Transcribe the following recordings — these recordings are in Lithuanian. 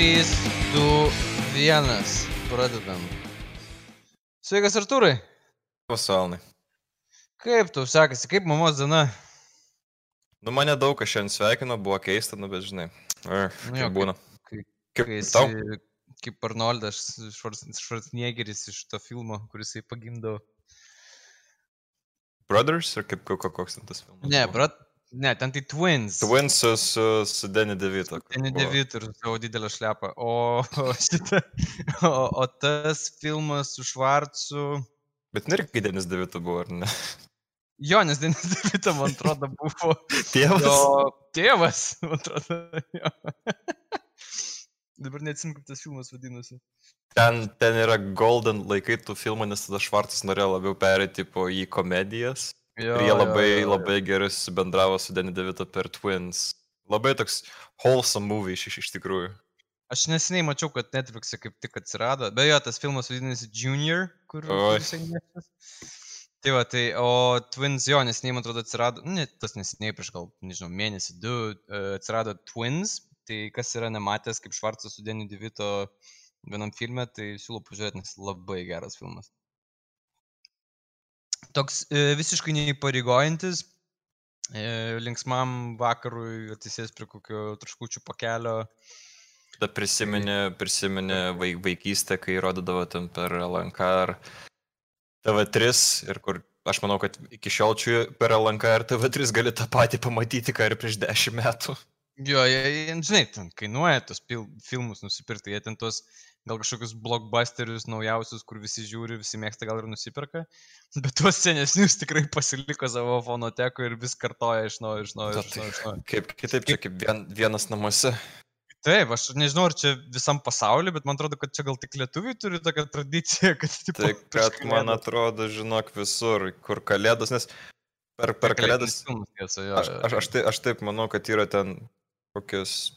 3, 2, 1. Pradedam. Sveikas, Artūrai. Pasaulį. Kaip tau sekasi, kaip mamos diena? Nu, mane daug kas šiandien sveikino, buvo keista, nu, bet žinai. Ar, Nu kaip jo, būna. Kai, Kaip kai tau? esi, kaip Arnoldas Švarcniegeris iš to filmo, kuris jį pagimdo. Brothers ar kaip ko- ko- koks ten tas filmas? Ne, buvo? Ne, ten tai Twins. Twins su, su, su Danny DeVito. kur Ten buvo. Devit ir savo didelę šlepą. O, o, šita, o, o tas filmas su Švarcu. Bet irgi Denis DeVito buvo, ar ne? Jo, nes Denis Devito, man atrodo, buvo Tėvas. jo tėvas. Man atrodo, jo. Dabar neatsim, kaip tas filmas vadinosi. Ten, ten yra golden laikai tų filmų, nes tada Švartas norėjo labiau perėti po į komedijas. Jo, Ir jie jo, labai, jo, jo. labai gerai subendravo su Danny DeVito per Twins. Labai toks wholesome movie iš, iš tikrųjų. Aš neseniai mačiau, kad Netflix'e kaip tik atsirado. Beje, tas filmas vadinasi Junior, kur jisai nešas. Tai va, tai, o Twins jo, neseniai, man atrodo, atsirado, nu, ne, tas neseniai, prieš gal, nežinau, mėnesį, du, e, atsirado Twins. Tai kas yra nematęs, kaip Švarcas su Deniu Divito vienam filme, tai siūlau pažiūrėti, nes labai geras filmas. Toks e, visiškai neįpareigojantis, e, linksmam vakarui atsisės prie kokio traškučių pakelio. Ta prisiminė, prisiminė vai, vaikystę, kai rodydavo ten per LNK ar TV3 ir kur aš manau, kad iki šiol čia per LNK ir TV3 gali tą patį pamatyti, ką ir prieš dešimt metų. Jo, jie, jie, žinai, ten kainuoja tos pil, filmus nusipirkti, jie ten tos gal kažkokius blockbusterius naujausius, kur visi žiūri, visi mėgsta, gal ir nusiperka, bet tuos senesnius tikrai pasiliko savo fonoteko ir vis kartoja iš naujo, iš naujo, iš naujo. Iš naujo. Kaip kitaip, čia kaip vien, vienas namuose. Taip, aš nežinau, ar čia visam pasauliu, bet man atrodo, kad čia gal tik lietuviai turi tokią tradiciją, kad tipo, Tai kad man atrodo, žinok, visur, kur kalėdos, nes per, per kalėdas... filmas, tiesa, jo, Aš, aš, aš, tai, aš taip manau, kad yra ten kokios,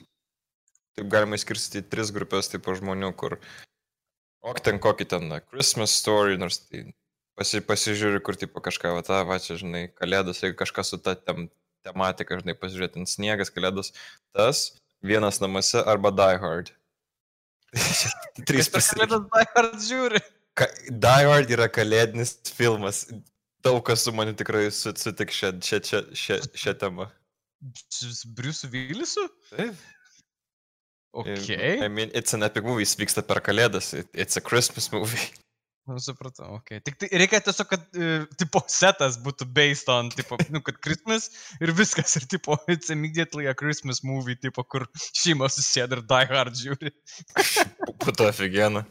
taip galima išskirstyti į tris grupės tipo žmonių, kur, o ten kokį ten na, Christmas story, nors tai pasi, pasižiūri, kur tipo kažką, va, ta, va, čia, žinai, kalėdos, jeigu kažkas su ta tem, tematika, žinai, pasižiūrėti, ten sniegas, kalėdos, tas, vienas namuose arba Die Hard. Trys kalėdas Die Hard žiūri? Ka- Die Hard yra kalėdinis filmas. Daug kas su manimi tikrai su- sutiks šią, temą. Su Briusu Vilisu? Taip. Okay. I mean, it's an epic movie, jis vyksta per kalėdas, it, it's a Christmas movie. Nu, supratau, ok. Tik tai reikia tiesiog, kad uh, tipo setas būtų based on, tipo, nu, kad Christmas ir viskas, ir tipo, it's immediately a Christmas movie, tipo, kur šeima susėda ir die hard žiūri. Būtų aфиgena.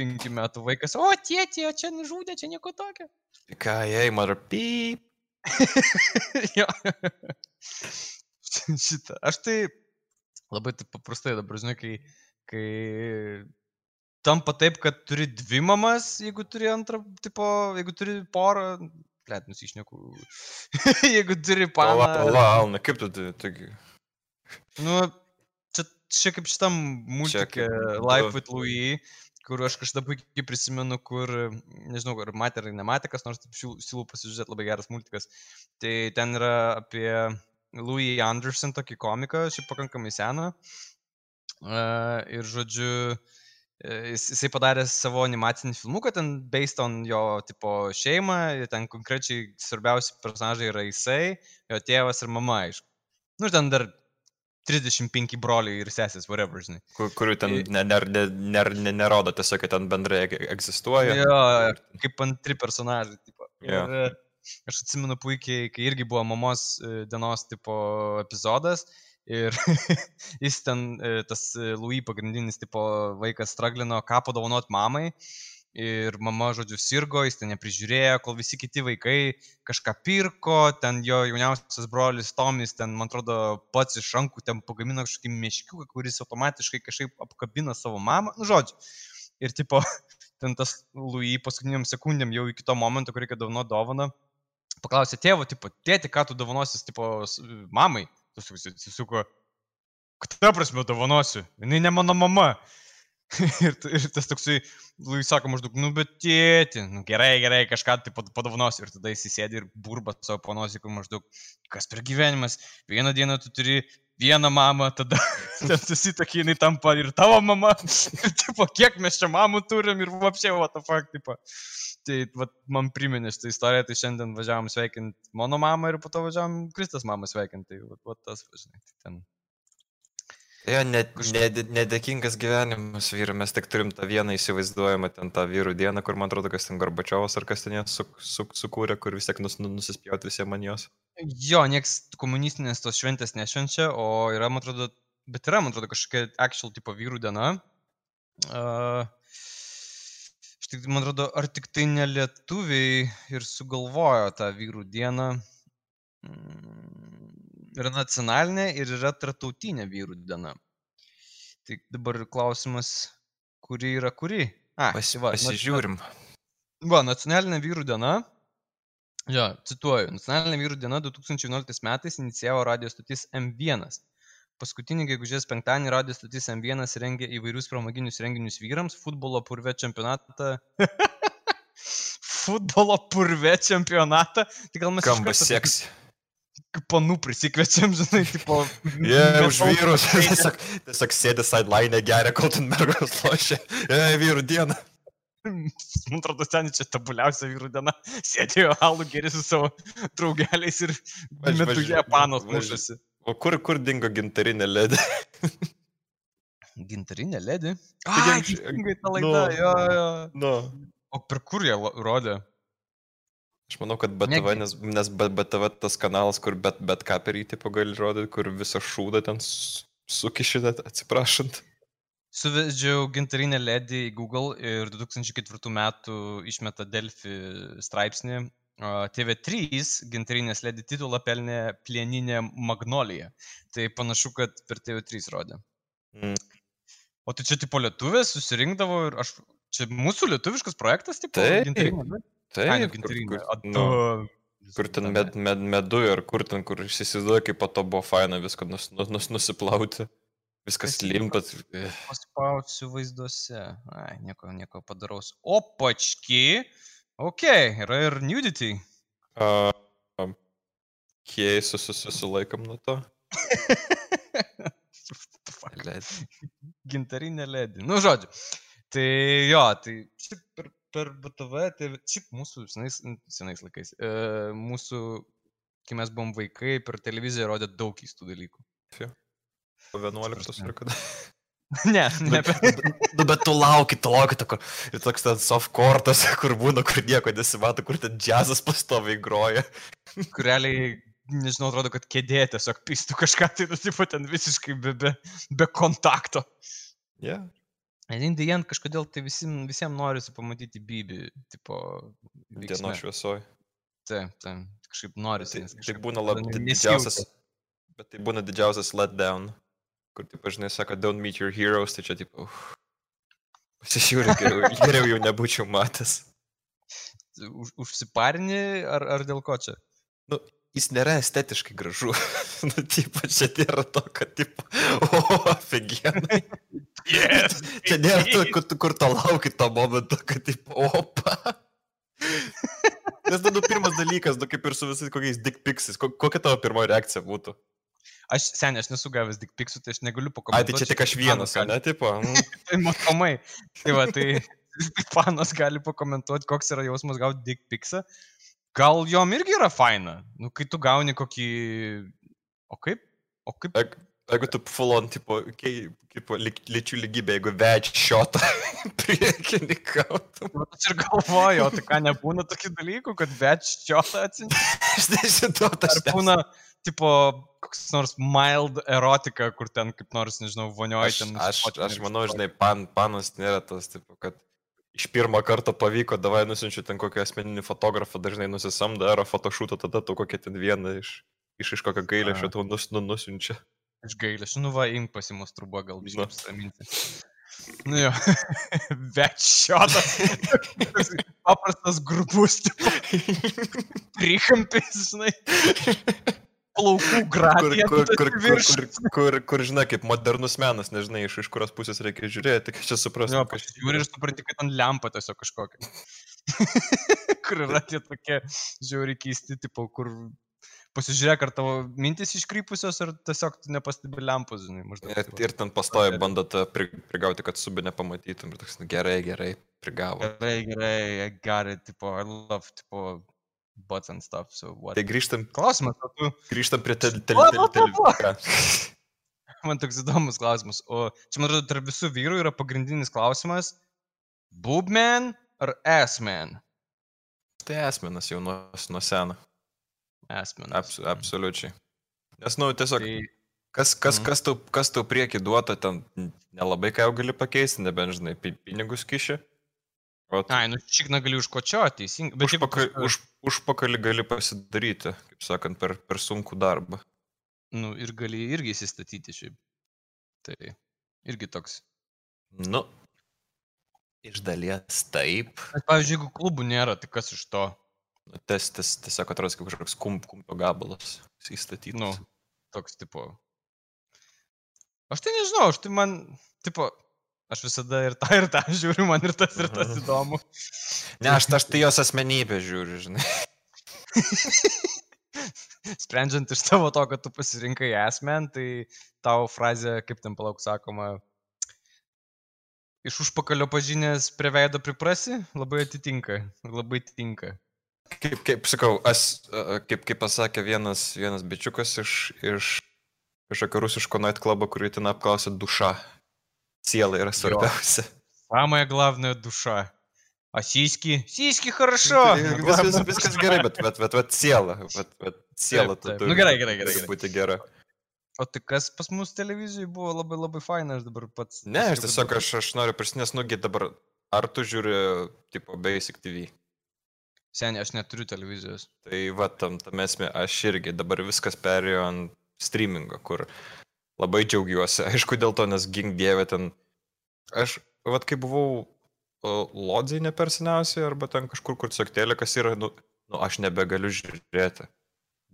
Penkių metų vaikas, o tie, tie, čia nužudė, čia nieko tokio. Ką, jei, mother peep. jo. Šitą. Aš tai labai taip paprastai dabar, žinai, kai, kai tampa taip, kad turi dvi mamas, jeigu turi antrą, tipo, jeigu turi porą, plėt, nusišneku. jeigu turi Pala, paną. pala, Alna, kaip tu, tai- taigi. Nu, čia, čia kaip šitam multikė Life with Louis, kur aš kažkada puikiai prisimenu, kur, nežinau, ar matė ar nematė, kas nors taip siū- siūlau pasižiūrėti, labai geras multikas. Tai ten yra apie Louis Anderson tokį komiką, šiaip pakankamai seną. Uh, ir žodžiu, e, jis, jisai padarė savo animacinį filmuką, ten based on jo tipo šeimą, ir ten konkrečiai svarbiausi personažai yra jisai, jo tėvas ir mama, aišku. Nu ir ten dar 35 broliai ir sesės, whatever, žinai. Kur, kurių ten I- ne, ne, ne, ne, nerodo, tiesiog kad ten bendrai e- egzistuoja. Jo, kaip antri personažai. Tipo. Jo. Ir aš atsimenu puikiai, kai irgi buvo mamos e, dienos tipo epizodas. Ir jis ten, e, tas e, Louis pagrindinis tipo vaikas straglino, ką padovanot mamai. Ir mama, žodžiu, sirgo, jis ten neprižiūrėjo, kol visi kiti vaikai kažką pirko, ten jo jauniausias brolis Tomis, ten, man atrodo, pats iš rankų ten pagamino kažkokį meškiuką, kuris automatiškai kažkaip apkabina savo mamą. Nu, žodžiu. Ir tipo, ten tas Louis paskutiniam sekundėm jau iki to momento, kur reikia dovanoti dovaną, paklausė tėvo, tipo, tėti, ką tu dovanosis, tipo, mamai. Tas atsisuko, ką prasme dovanosiu, jinai ne mano mama. ir, ir tas toksai, Louis sako maždaug, nu bet tėti, nu gerai, gerai, kažką tai pad- padovanosiu. Ir tada jis įsėdi ir burba savo panosį, kur maždaug, kas per gyvenimas, vieną dieną tu turi vieną mamą, tada ten susitokė, jinai tampa ir tavo mama. Ir tipo, kiek mes čia mamų turim ir apšiau, what the fuck, tipo. Tai vat, man priminė šitą istoriją, tai šiandien važiavam sveikinti mano mamą ir po to važiavam Kristas mamą sveikinti. Tai vat, vat tas, žinai, tai ten. Jo, net, ned, nedėkingas gyvenimas vyru, mes tik turim tą vieną įsivaizduojamą ten tą vyrų dieną, kur man atrodo, kas ten Garbačiovas ar kas ten jas su, su, sukūrė, kur vis tiek nus, nu, nusispjauti visiems man jos. Jo, nieks komunistinės tos šventės nešvenčia, o yra, man atrodo, bet yra, man atrodo, kažkokia actual tipo vyrų diena. Uh, štai, man atrodo, ar tik tai ne lietuviai ir sugalvojo tą vyrų dieną. Mm, yra nacionalinė ir yra tartautinė vyrų diena. Tai dabar klausimas, kuri yra kuri? A, Pas, tai va, pasižiūrim. Va, nacionalinė vyrų diena. Jo, cituoju, nacionalinė vyrų diena 2011 metais inicijavo radio stotis M1. Paskutinį gegužės penktadienį radio stotis M1 rengė įvairius pramoginius renginius vyrams, futbolo purve čempionatą. futbolo purve čempionatą. Tai gal mes... Kambas seksi panų prisikviečiam, žinai, tipo. Jie yeah, už vyrus tiesiog, tiesiog sėdi sideline, geria, kol ten mergos lošia. Jie, yeah, vyrų diena. Man atrodo, ten čia tabuliausia vyrų diena. Sėdėjo alų geri su savo draugeliais ir metu jie panos mušasi. O kur, kur dingo gintarinė ledė? gintarinė ledė? Ai, teisingai ta laida, no, jo, jo. No. O per kur jie rodė? Aš manau, kad BTV, nes, nes BTV tas kanalas, kur bet, bet ką per jį tipo gali rodyti, kur visą šūdą ten sukišite, atsiprašant. Suvedžiau gintarinę ledį į Google ir 2004 metų išmeta Delfi straipsnį. TV3 gintarinės ledį titulą pelnė plieninė Magnolija. Tai panašu, kad per TV3 rodė. Mm. O tai čia tipo lietuvės susirinkdavo ir aš... Čia mūsų lietuviškas projektas, tipo? Taip. Taip, kur, kur, nu, kur ten med, med, medu ir kur ten, kur įsivaizduoju, kaip po to buvo faina viską nus, nus, nus, nusiplauti. Viskas limpat. Paspausiu vaizduose. Ai, nieko, nieko padaraus. Opački. Ok, yra ir nudity. Uh, um, Kiek susilaikom nuo to? Gintarinė ledė. Nu, žodžiu. Tai jo, tai šiaip per per BTV, tai šiaip mūsų senais, senais laikais, e, mūsų, kai mes buvom vaikai, per televiziją rodė daug keistų dalykų. Po 11 ar kada? ne, ne. Nu, bet tu lauki, tu lauki, tu, ir toks ten softcourtas, kur būna, kur nieko nesimato, kur ten džiazas pastoviai groja. kur realiai, nežinau, atrodo, kad kėdė tiesiog pistų kažką, tai tu, tipo, ten visiškai be, be, be kontakto. Yeah. Indijant kažkodėl tai visi, visiems norisi pamatyti Bibi, tipo. Dienos šviesoje. Taip, taip, kažkaip norisi. Tai, tai būna labai didžiausias, bet tai būna didžiausias letdown, kur, taip, žinai, sako, don't meet your heroes, tai čia, tipo, uh, pasižiūrėk, geriau, geriau jau nebūčiau matęs. Už, užsiparini ar, ar dėl ko čia? Nu, jis nėra estetiškai gražu. nu, tipo, čia nėra to, kad, tipo, o, aфиgenai. Yes. Čia nėra to, kur, kur to lauki to momento, kad taip, opa. Nes tada nu, pirmas dalykas, nu kaip ir su visais kokiais dickpiksis, kokia tavo pirmoji reakcija būtų? Aš seniai, aš nesu gavęs dickpiksų, tai aš negaliu pakomentuoti. Ai, tai čia tik aš vienas, ne, tipo? tai matomai. Tai va, tai panas gali pakomentuoti, koks yra jausmas gauti dickpiksą. Gal jom irgi yra faina, nu, kai tu gauni kokį... O kaip? O kaip? Ek, Jeigu tu full on, tipo, kaip, kaip lyčių lygybė, jeigu vedž šiotą priekinį gautum. Aš ir galvoju, o tai ką nebūna tokių dalykų, kad vedž šiotą atsinti? aš nežinau, tas būna, tipo, koks nors mild erotika, kur ten kaip nors, nežinau, vonioja ten. Aš, aš, aš manau, žinai, pan, panas nėra tas, tipo, kad iš pirmo karto pavyko, davai nusinčiu ten kokį asmeninį fotografą, dažnai nusisamda, ar fotošūtą, tada tu kokią ten vieną iš, iš, iš kokio gailio šito nus, nu, nusinčia. Iš gailesio, nu va, imk pasimustrubo, gal biškai apsiraminti. Nu jo, večiotas. Paprastas grubus. Trikampis, žinai. Plaukų gradija. Kur, kur, kur, kur, kur, kur, žinai, kaip modernus menas, nežinai, iš, iš kurios pusės reikia žiūrėti, tik čia suprasti. Jo, aš žiūriu ir supranti, kad ant lempa tiesiog kažkokia. kur yra tie tokie žiauri keisti, tipo, kur pasižiūrėk, ar tavo mintis iškrypusios, ar tiesiog tu nepastebi lempos, žinai, maždaug. Ir, ir ten pastoja bandot pri, prigauti, kad subė nepamatytum. Ir toks, nu, gerai, gerai, prigavo. Gerai, gerai, I got it, tipo, I love, tipo, butts and stuff, so what. Tai grįžtam, Klausimas, o tu, grįžtam prie tel, tel, Pala, tel, pala, pala. tel, man toks įdomus klausimas, o čia, man atrodo, tarp visų vyrų yra pagrindinis klausimas, boobman ar assman? Tai esmenas jau nuo, nuo seno. Assman. Abs, absoliučiai. Nes, nu, tiesiog, Tai, kas, kas, Mhm. kas, tau, kas tau prieki duota, ten nelabai ką jau gali pakeisti, nebent, žinai, pi- pinigus kiši. O tu ai, nu, šikna gali užkočioti, teisingai. Bet jeigu užpaka, kažką- už, užpakalį gali pasidaryti, kaip sakant, per, per sunkų darbą. Nu, ir gali irgi įsistatyti šiaip. Tai irgi toks. Nu, iš dalies taip. Bet, pavyzdžiui, jeigu klubų nėra, tai kas iš to? Nu, tas tiesiog atrodo kaip kažkoks kum, kumpio gabalas įstatytas. Nu, toks tipo. Aš tai nežinau, aš tai man, tipo, aš visada ir tą, ir tą žiūriu, man ir tas, ir tas įdomu. Ne, aš, aš tai jos asmenybę žiūriu, žinai. Sprendžiant iš tavo to, kad tu pasirinkai esmen, tai tau frazė, kaip ten palauk sakoma, iš užpakalio pažinės prie veido priprasi, labai atitinka, labai tinka. Kaip, kaip sakau, as, kaip, kaip pasakė vienas, vienas bičiukas iš, iš kažkokio rusiško nightclubo, kurį ten apklausė duša. Siela yra svarbiausia. Самая главная душа. А сиськи? Сиськи хорошо. Tai Vis, vis, viskas gerai, bet, bet, bet, bet siela. Bet, bet siela Taip, taip. tu Nu, gerai, gerai, gerai, gerai. Būti gera. O tai kas pas mus televizijoje buvo labai labai faina, aš dabar pats. Ne, aš pasakiau, tiesiog, kad- aš, aš noriu prisinės, nugi dabar, ar tu žiūri, tipo, Basic TV? Seniai, aš neturiu televizijos. Tai va, tam, tam esmė, aš irgi dabar viskas perėjo ant streamingo, kur labai džiaugiuosi. Aišku, dėl to, nes gink dievė ten. Aš, va, kai buvau Lodzai ne per seniausiai, arba ten kažkur, kur tiesiog telekas yra, nu, nu aš nebegaliu žiūrėti.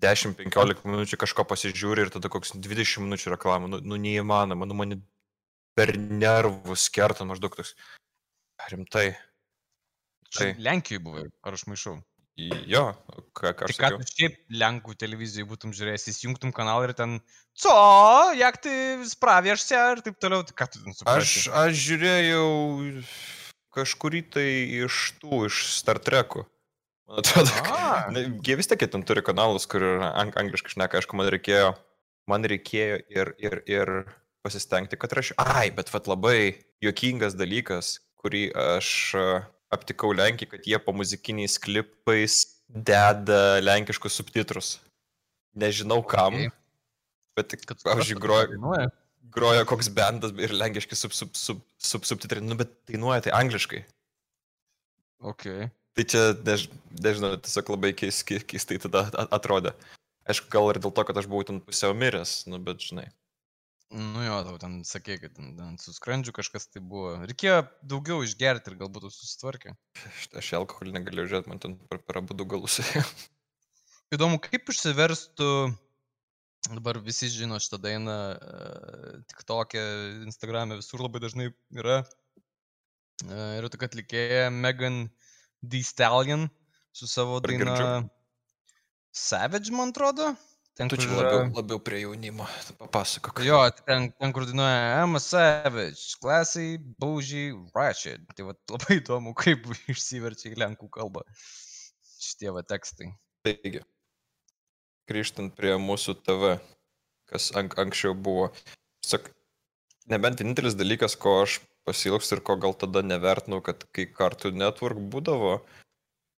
10-15 minučių kažko pasižiūri ir tada koks 20 minučių reklamų, nu, nu neįmanoma, nu mane per nervus kerta maždaug toks. Rimtai. Tai, Lenkijoje buvai, ar aš maišau? Jo, ką, ką Tai aš ką sakiau. tu šiaip Lenkų televizijoje būtum žiūrėjęs, įsijungtum kanalą ir ten, co, jak tai spraviešся ir taip toliau, tai ką tu ten Aš, suprasi? aš žiūrėjau kažkurį tai iš tų, iš Star Trekų. Man atrodo, kad Na, Jie vis tiek ten turi kanalus, kur ang angliškai šneka, aišku, man reikėjo, man reikėjo ir, ir, ir pasistengti, kad rašiau. Ai, bet vat labai juokingas dalykas, kurį aš aptikau Lenkijai, kad jie po muzikiniais klipais deda lenkiškus subtitrus. Nežinau kam, Okei. bet, kad pavyzdžiui, groja, groja koks bendas ir lenkiški sub, sub, sub, sub, subtitrai, nu bet dainuoja tai angliškai. Okay. Tai čia, než, nežinau, tiesiog labai keis, keis, keistai tada atrodė. Aišku, gal ir dėl to, kad aš buvau ten pusiau miręs, nu bet žinai. Nu jo, tau ten sakė, kad ten, ten su skrandžiu kažkas tai buvo. Reikėjo daugiau išgerti ir galbūt susitvarkė. Aš, aš alkoholį negalėjau žiūrėti, man ten per, per abu du galus. Įdomu, kaip išsiverstų, dabar visi žino šitą dainą, tik tokia, Instagram'e visur labai dažnai yra. Uh, yra tokia atlikėja Megan D. Stallion su savo daina? Savage, man atrodo. Ten, Tu čia labiau, labiau prie jaunimo. Papasakok. Jo, ten, ten kur dainuoja I'm a savage, classy, bougie, ratchet. Tai va labai įdomu, kaip išsiverčia į lenkų kalbą šitie va tekstai. Taigi, grįžtant prie mūsų TV, kas ank, anksčiau buvo. Sak, nebent vienintelis dalykas, ko aš pasilgstu ir ko gal tada nevertinau, kad kai Cartoon Network būdavo,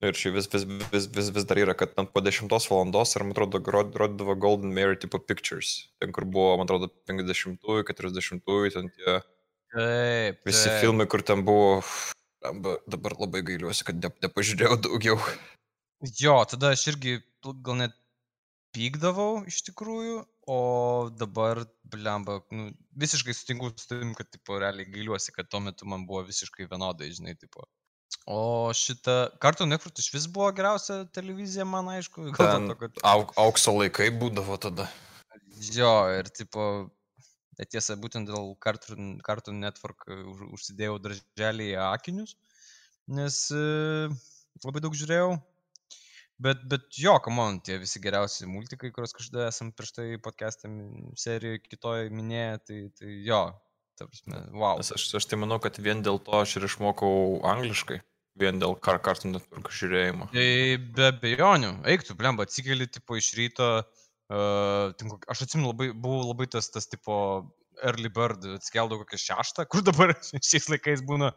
ir čia vis, vis, vis, vis, vis dar yra, kad ten po 10 valandos, ar man atrodo, rod- rodydavo Golden Mary tipo pictures, ten kur buvo, man atrodo, 50-ųjų, 40-ųjų, ten tie Taip. visi taip. filmai, kur ten buvo, dabar labai gailiuosi, kad ne, nepažiūrėjau daugiau. Jo, tada aš irgi gal net pykdavau iš tikrųjų, o dabar, blemba, nu, visiškai sutinku su tavim, kad, tipo, realiai gailiuosi, kad tuo metu man buvo visiškai vienodai, žinai, tipo. O šitą, Cartoon Network iš vis buvo geriausia televizija, man aišku, Ten to, kad... auk, aukso laikai būdavo tada. Jo, ir tipo, tiesa, būtent dėl Cartoon Network e, už, užsidėjau darželį akinius, nes e, labai daug žiūrėjau. Bet, bet jo, kamon, tie visi geriausi multikai, kuriuos kažkada esam prieš tai podcast'e serijoje kitoje minėję, tai, tai jo, ta prasme, wow. Nes aš, aš tai manau, kad vien dėl to aš ir išmokau angliškai. Vien dėl Car Cartoon Network žiūrėjimo. Tai be abejonių, eiktų, blemba, atsikeli, tipo, iš ryto, uh, ten, kok- aš atsimenu, labai, buvau labai tas, tas, tipo, early bird, atsikeldavau kokią šeštą, kur dabar šiais laikais būna.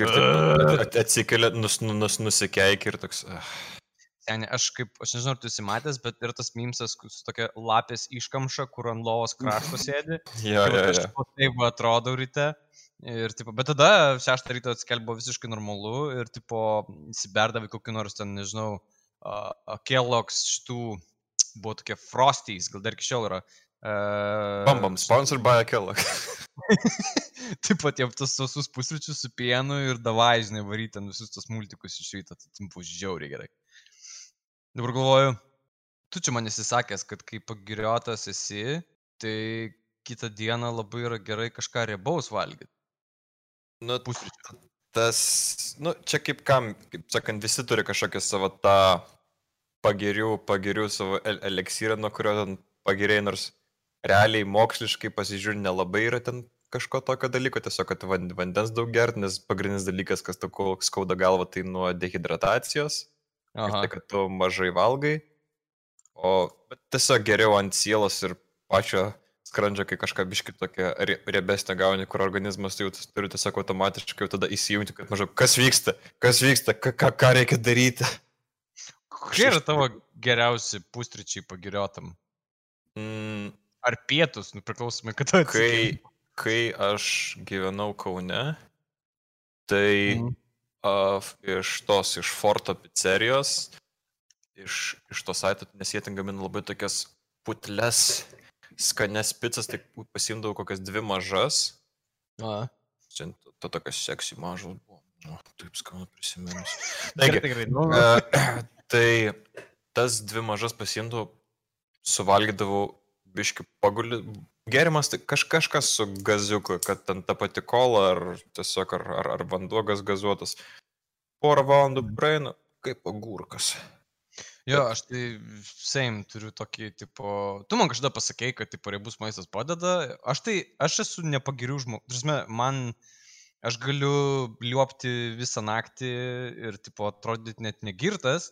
Kaip at- atsikeli, nus, nu- nus, nusikeiki ir toks. Uh, Seniai, aš kaip, aš nežinau, ar tu esi matęs, bet yra tas mimsas su tokia lapės iškamša, kur ant lovos krašto sėdi. jo, jo, aš jo. tipo taip va atrodau ryte. Ir, tipo, bet tada šeštą ryto atskelbo visiškai normalu ir, tipo, įsiberdavai kokį nors ten, nežinau, uh, Kellogg's šitų, buvo tokie Frosties, gal dar iki šiol yra. Uh, Bambam, sponsored by Kellogg. Taip pat jau tas sausus pusryčius su pienu ir davai, žinai, varyti ten visus tos multikus iš ryto, tai timpu žiauriai gerai. Dabar galvoju, tu čia man esi sakęs, kad kai pagiriotas esi, tai kitą dieną labai yra gerai kažką riebaus valgyti. Nu, Pusryčių. tas, nu, čia kaip kam, kaip sakant, visi turi kažkokią savo tą pagirių, pagirių savo el eliksyrą, nuo kurio ten pagiriai, nors realiai moksliškai pasižiūrė nelabai yra ten kažko tokio dalyko, tiesiog, kad van- vandens daug gert, nes pagrindinis dalykas, kas tau skauda galva, tai nuo dehidratacijos. Tai, kad tu mažai valgai, o tiesiog geriau ant sielos ir pačio skrandžio, kai kažką biškit tokia rie- riebesnė gauni, kur organizmas jau tis- turi tiesiog automatiškai jau tada įsijungti, kad maždaug kas vyksta, kas vyksta, ką, ką, reikia daryti. Kokie yra tavo geriausi pusryčiai pagiriotam? Mm, Ar pietus, nu priklausomai, kada kai, kai aš gyvenau Kaune, tai Mhm. Uh, iš tos, iš Forto pizzerijos, iš, iš to saito, nes jie ten gamina labai tokias putles, skanes pizzas, tai pasimdavau kokias dvi mažas. A. Čia to tokios seksy mažos buvo. Nu, taip skanu prisiminus. Taigi, gerai, nu, e, tai tas dvi mažas pasimdavau, suvalgydavau biški pagulį. Gerimas tai kaž, kažkas su gaziuku, kad ten ta pati kola ar tiesiog ar, ar, ar vanduo gazuotas. Porą valandų praeina kaip agurkas. Jo, aš tai same turiu tokį, tipo, tu man kažkada pasakėjai, kad, tipo, riebus maistas padeda. Aš tai, aš esu nepagirių žmogus. Man, aš galiu liopti visą naktį ir, tipo, atrodyti net negirtas,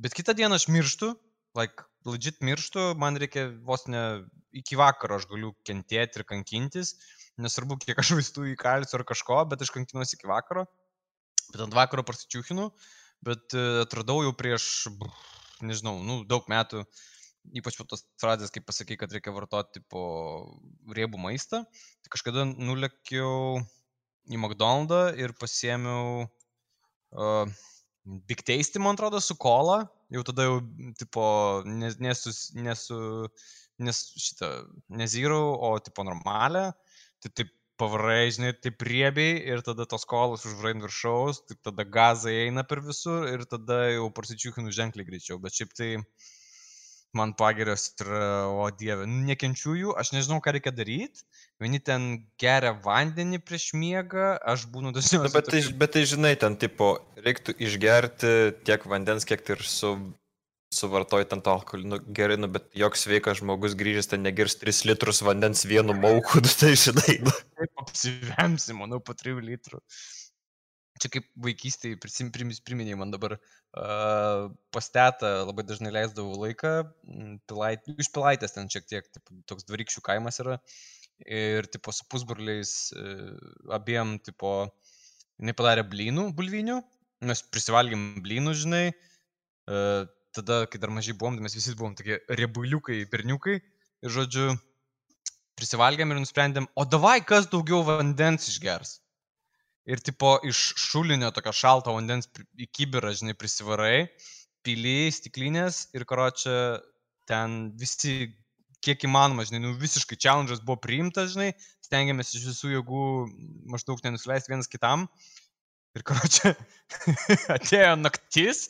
bet kitą dieną aš mirštu, like, legit mirštu, man reikia vos ne iki vakaro aš galiu kentėti ir kankintis, nesvarbu, kiek aš vaistų įkalsiu ar kažko, bet aš kankinuosi iki vakaro. Bet ant vakaro prasičiūkinu, bet atradau jau prieš, nežinau, nu, daug metų, ypač po tos frazės, kaip pasakai, kad reikia vartoti po riebų maistą, tai kažkada nulėkiau į McDonald's ir pasiemiau uh, Big Tasty, man atrodo, su kola, jau tada jau, tipo, nes, nesu, nesu, nes šitą, ne zero, o, tipo, normalią, tai taip pavarai, žinai, taip riebiai ir tada tos kolos užvarai ant viršaus, tai tada gazai eina per visur ir tada jau prasičiūkinu ženkliai greičiau, bet šiaip tai man pagirios yra, o dieve, nu, nekenčiu jų, aš nežinau, ką reikia daryti, vieni ten geria vandenį prieš miegą, aš būnu Nu, dažniausiai... bet, tai, bet tai žinai, ten tipo, reiktų išgerti tiek vandens, kiek tai ir su, suvartoji ten to alkoholį. Nu, gerai, nu, bet joks sveikas žmogus grįžęs ten negirs 3 litrus vandens vienu mauku, nu, tai žinai. Nu. Taip apsivemsi, manau, po 3 litrų. Čia kaip vaikystėje priminėjai man dabar uh, pastetą, labai dažnai leisdavau laiką, pilait, iš pilaitės ten šiek tiek, taip, toks dvarikščių kaimas yra. Ir tipo su pusburliais uh, abiem, tipo, jinai padarė blynų, bulvinių, mes prisivalgėm blynų, žinai. Uh, tada, kai dar mažai buvom, tai mes visi buvom tokie riebuliukai, berniukai. Ir žodžiu, prisivalgėm ir nusprendėm, o davai kas daugiau vandens išgers. Ir tipo iš šulinio tokio šalto vandens į kibirą, žinai, prisivarai, piliai, stiklinės ir karočią ten visi, kiek įmanoma, žinai, nu visiškai challenge'as buvo priimtas, žinai, stengiamės iš visų jėgų maždaug nenusileisti vienas kitam. Ir karočią atėjo naktis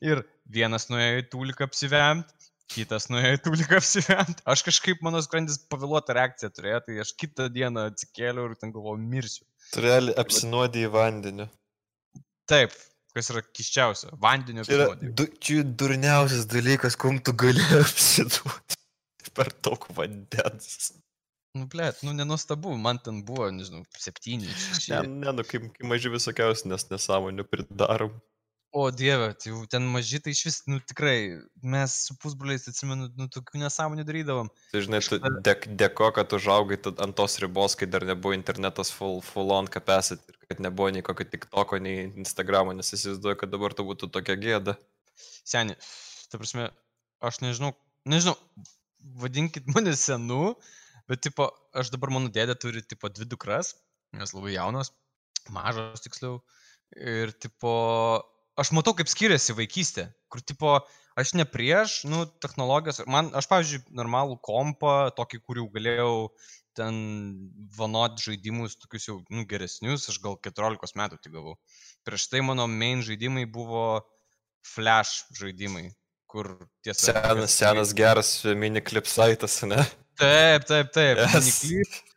ir vienas nuėjo į tūliką apsivemti, kitas nuėjo į tūliką apsivemti. Aš kažkaip mano skrandis pavėluotą reakciją turėjo, tai aš kitą dieną atsikėliau ir ten galvoju, mirsiu. Tu realiai apsinuodį į vandenį. Taip, kas yra kiščiausia. Vandenio apsinuodijimas. du, čia durniausias dalykas, kum tu gali apsiduoti per daug vandens. Nu, blėt, nu nenustabu, man ten buvo, nežinau, septyni. Ne, ne, nu kaip, kaip maži visokiausių, nes nesąmonių pridarom. O dieve, tai jau ten maži, tai iš vis, nu tikrai, mes su pusbroliais, atsimenu, nu tokių nesąmonių darydavom. Tai žinai, tu dėk, dėko, kad užaugai ant tos ribos, kai dar nebuvo internetas full, full on capacity ir kad nebuvo nei kokio TikToko, nei Instagramo, nes įsivaizduoju, kad dabar tu būtų tokia gėda. Seniai, ta prasme, aš nežinau, nežinau, vadinkit mane senu, bet, tipo, aš dabar mano dėdė turi, tipo, dvi dukras, nes labai jaunos, mažos tiksliau, ir, tipo, aš matau, kaip skiriasi vaikystė, kur, tipo, aš ne prieš, nu, technologijos, man, aš, pavyzdžiui, normalų kompą, tokį, jau galėjau ten vanot žaidimus, tokius jau, nu, geresnius, aš gal 14 metų tik gavau. Prieš tai mano main žaidimai buvo flash žaidimai, kur tiesa. Senas, senas, geras mini klipsaitas, ne? Taip, taip, taip. Yes. Miniklyp. Kur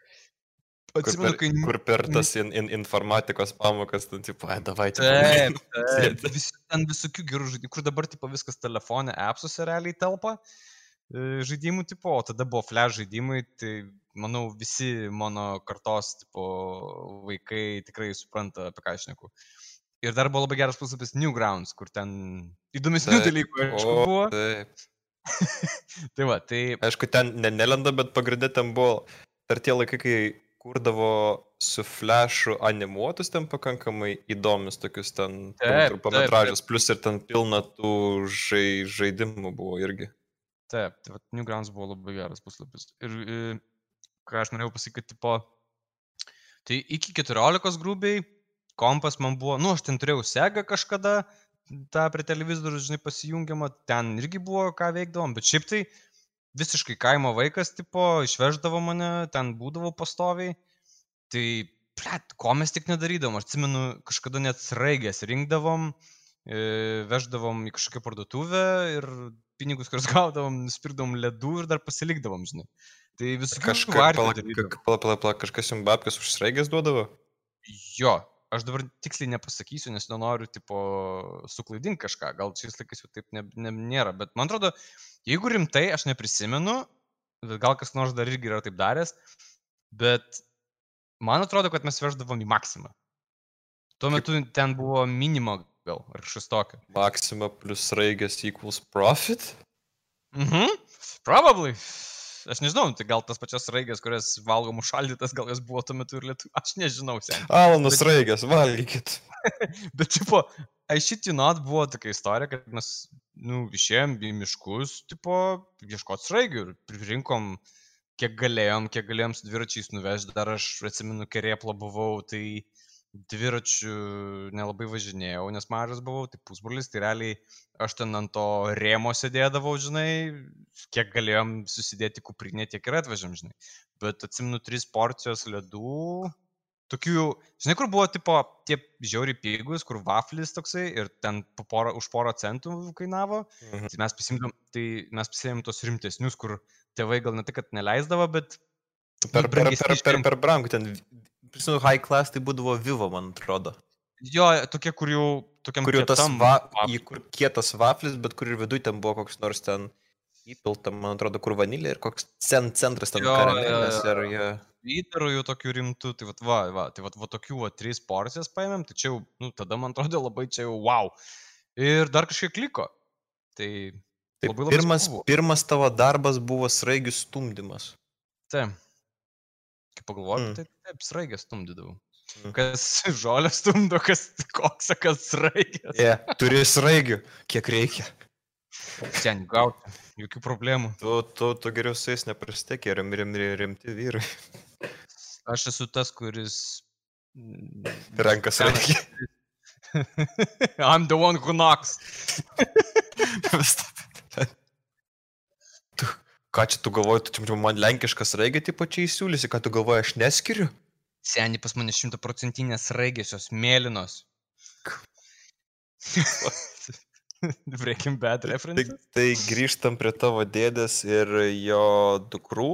Atsimenu, per, kai... kur per tas in, in, informatikos pamokas, ten, tipo, ai, davai, čia. Taip, taip. Vis, ten visokių gerų žaidimų, kur dabar tipo viskas telefone, appsuose realiai telpa e, žaidimų tipo, o tada buvo flash žaidimai, tai manau visi mano kartos tipo vaikai tikrai supranta, apie ką aš neku. Ir dar buvo labai geras puslapis Newgrounds, kur ten įdomesnių dalykų aišku, buvo. taip. Tai va, tai Aišku, ten ne, nelenda, bet pagrindė ten buvo per tie laikai, kai kurdavo su flashu animuotus ten pakankamai įdomius tokius ten trumpametražius, plus ir ten pilna tų žai, žaidimų buvo irgi. Taip, tai vat Newgrounds buvo labai geras puslapis. Ir e, ką aš norėjau pasakyti, tipo, tai iki 14 grubiai kompas man buvo, nu, aš ten turėjau segą kažkada, tą prie televizorių, žinai, pasijungiamą, ten irgi buvo ką veikdavom, bet šiaip tai visiškai kaimo vaikas, tipo, išveždavo mane, ten būdavo pastoviai. Tai, plet, ko mes tik nedarydavom, aš atsimenu, kažkada net sraigės rinkdavom, e, veždavom į kažkokią parduotuvę ir pinigus, kuriuos gaudavom, nusipirkdavom ledų ir dar pasilikdavom, žinai. Tai visokių Kažka, variantų pala, darydavom. ka- pala, pala, pala, kažkas jums babkės už sraigės duodavo? Jo, aš dabar tiksliai nepasakysiu, nes nenoriu, tipo, suklaidinti kažką, gal šiais laikais jau taip ne, ne, nėra, bet man atrodo, jeigu rimtai, aš neprisimenu, bet gal kas nors dar irgi yra taip daręs, bet man atrodo, kad mes veždavom į maksimą. Tuo metu ten buvo minima gal, ar kažkas tokio. Maxima plus sraigės equals profit? Mhm, probably. Aš nežinau, tai gal tas pačias raigės, kurias valgom užšaldytas, gal jos buvo tuo metu ir lietuvių. Aš nežinau, sen. Alanus Bet- sraigės, valgykit. Bet, tipo, not buvo tokia istorija, kad mes, nu, išėjom į miškus, tipo, ieškoti sraigių ir pririnkom, kiek galėjom, kiek galėjom su dviračiais nuvežti. Dar aš atsimenu, kerėplo buvau, tai dviračių nelabai važinėjau, nes mažas buvau, tai pusbrolis, tai realiai aš ten ant to rėmo sėdėdavau, žinai, kiek galėjom susidėti kuprinė, tiek ir atvežėm, žinai. Bet atsimenu, tris porcijos ledų, tokių, žinai, kur buvo tipo tie žiauri pigus, kur vaflis toksai ir ten po porą, už porą centų kainavo. Mhm. Tai mes prisimdom, tai mes prisėmėm tos rimtesnius, kur tėvai gal ne tik, kad neleisdavo, bet... Per, per, per, per, per brangu ten. Prisimenu, high class tai būdavo Vivo, man atrodo. Jo, tokie, kur jau tokiam... Kur jau tas, va, į kur kietas vaflis, bet kur ir viduje ten buvo koks nors ten įpilta, man atrodo, kur vanilė ir koks cent, centras ten jo. ir jie. Įdaru jau tokių rimtų, tai vat, va, va, tai vat, va tokių va, tris porcijas paėmėm, tai čia jau, nu, tada man atrodo labai čia jau wow. Ir dar kažkiek liko. Tai Tai Labai labai pirmas, buvo. pirmas tavo darbas buvo sraigių stumdymas. Taip. Kai pagalvoju, Mm. tai taip, sraigę stumdydavau. Mm. Kas žolę stumdo, kas koksą, kas sraigės. Yeah. Turi sraigių, kiek reikia. Ten gauti, jokių problemų. Tu, tu, tu geriau su jais neprastekė, rim, rim, rim, rimti vyrai. Aš esu tas, kuris... mm, Rankas reikia. I'm the one who knocks. Taip. Ką čia tu galvoji, tu čia man lenkiškas raigė, tipo čia įsiūlysi, ką tu galvoji, aš neskiriu? Seniai pas mane šimtaprocentinės raigės, jos mėlynos. Breaking Bad Tai, reference. tai grįžtam prie tavo dėdės ir jo dukrų.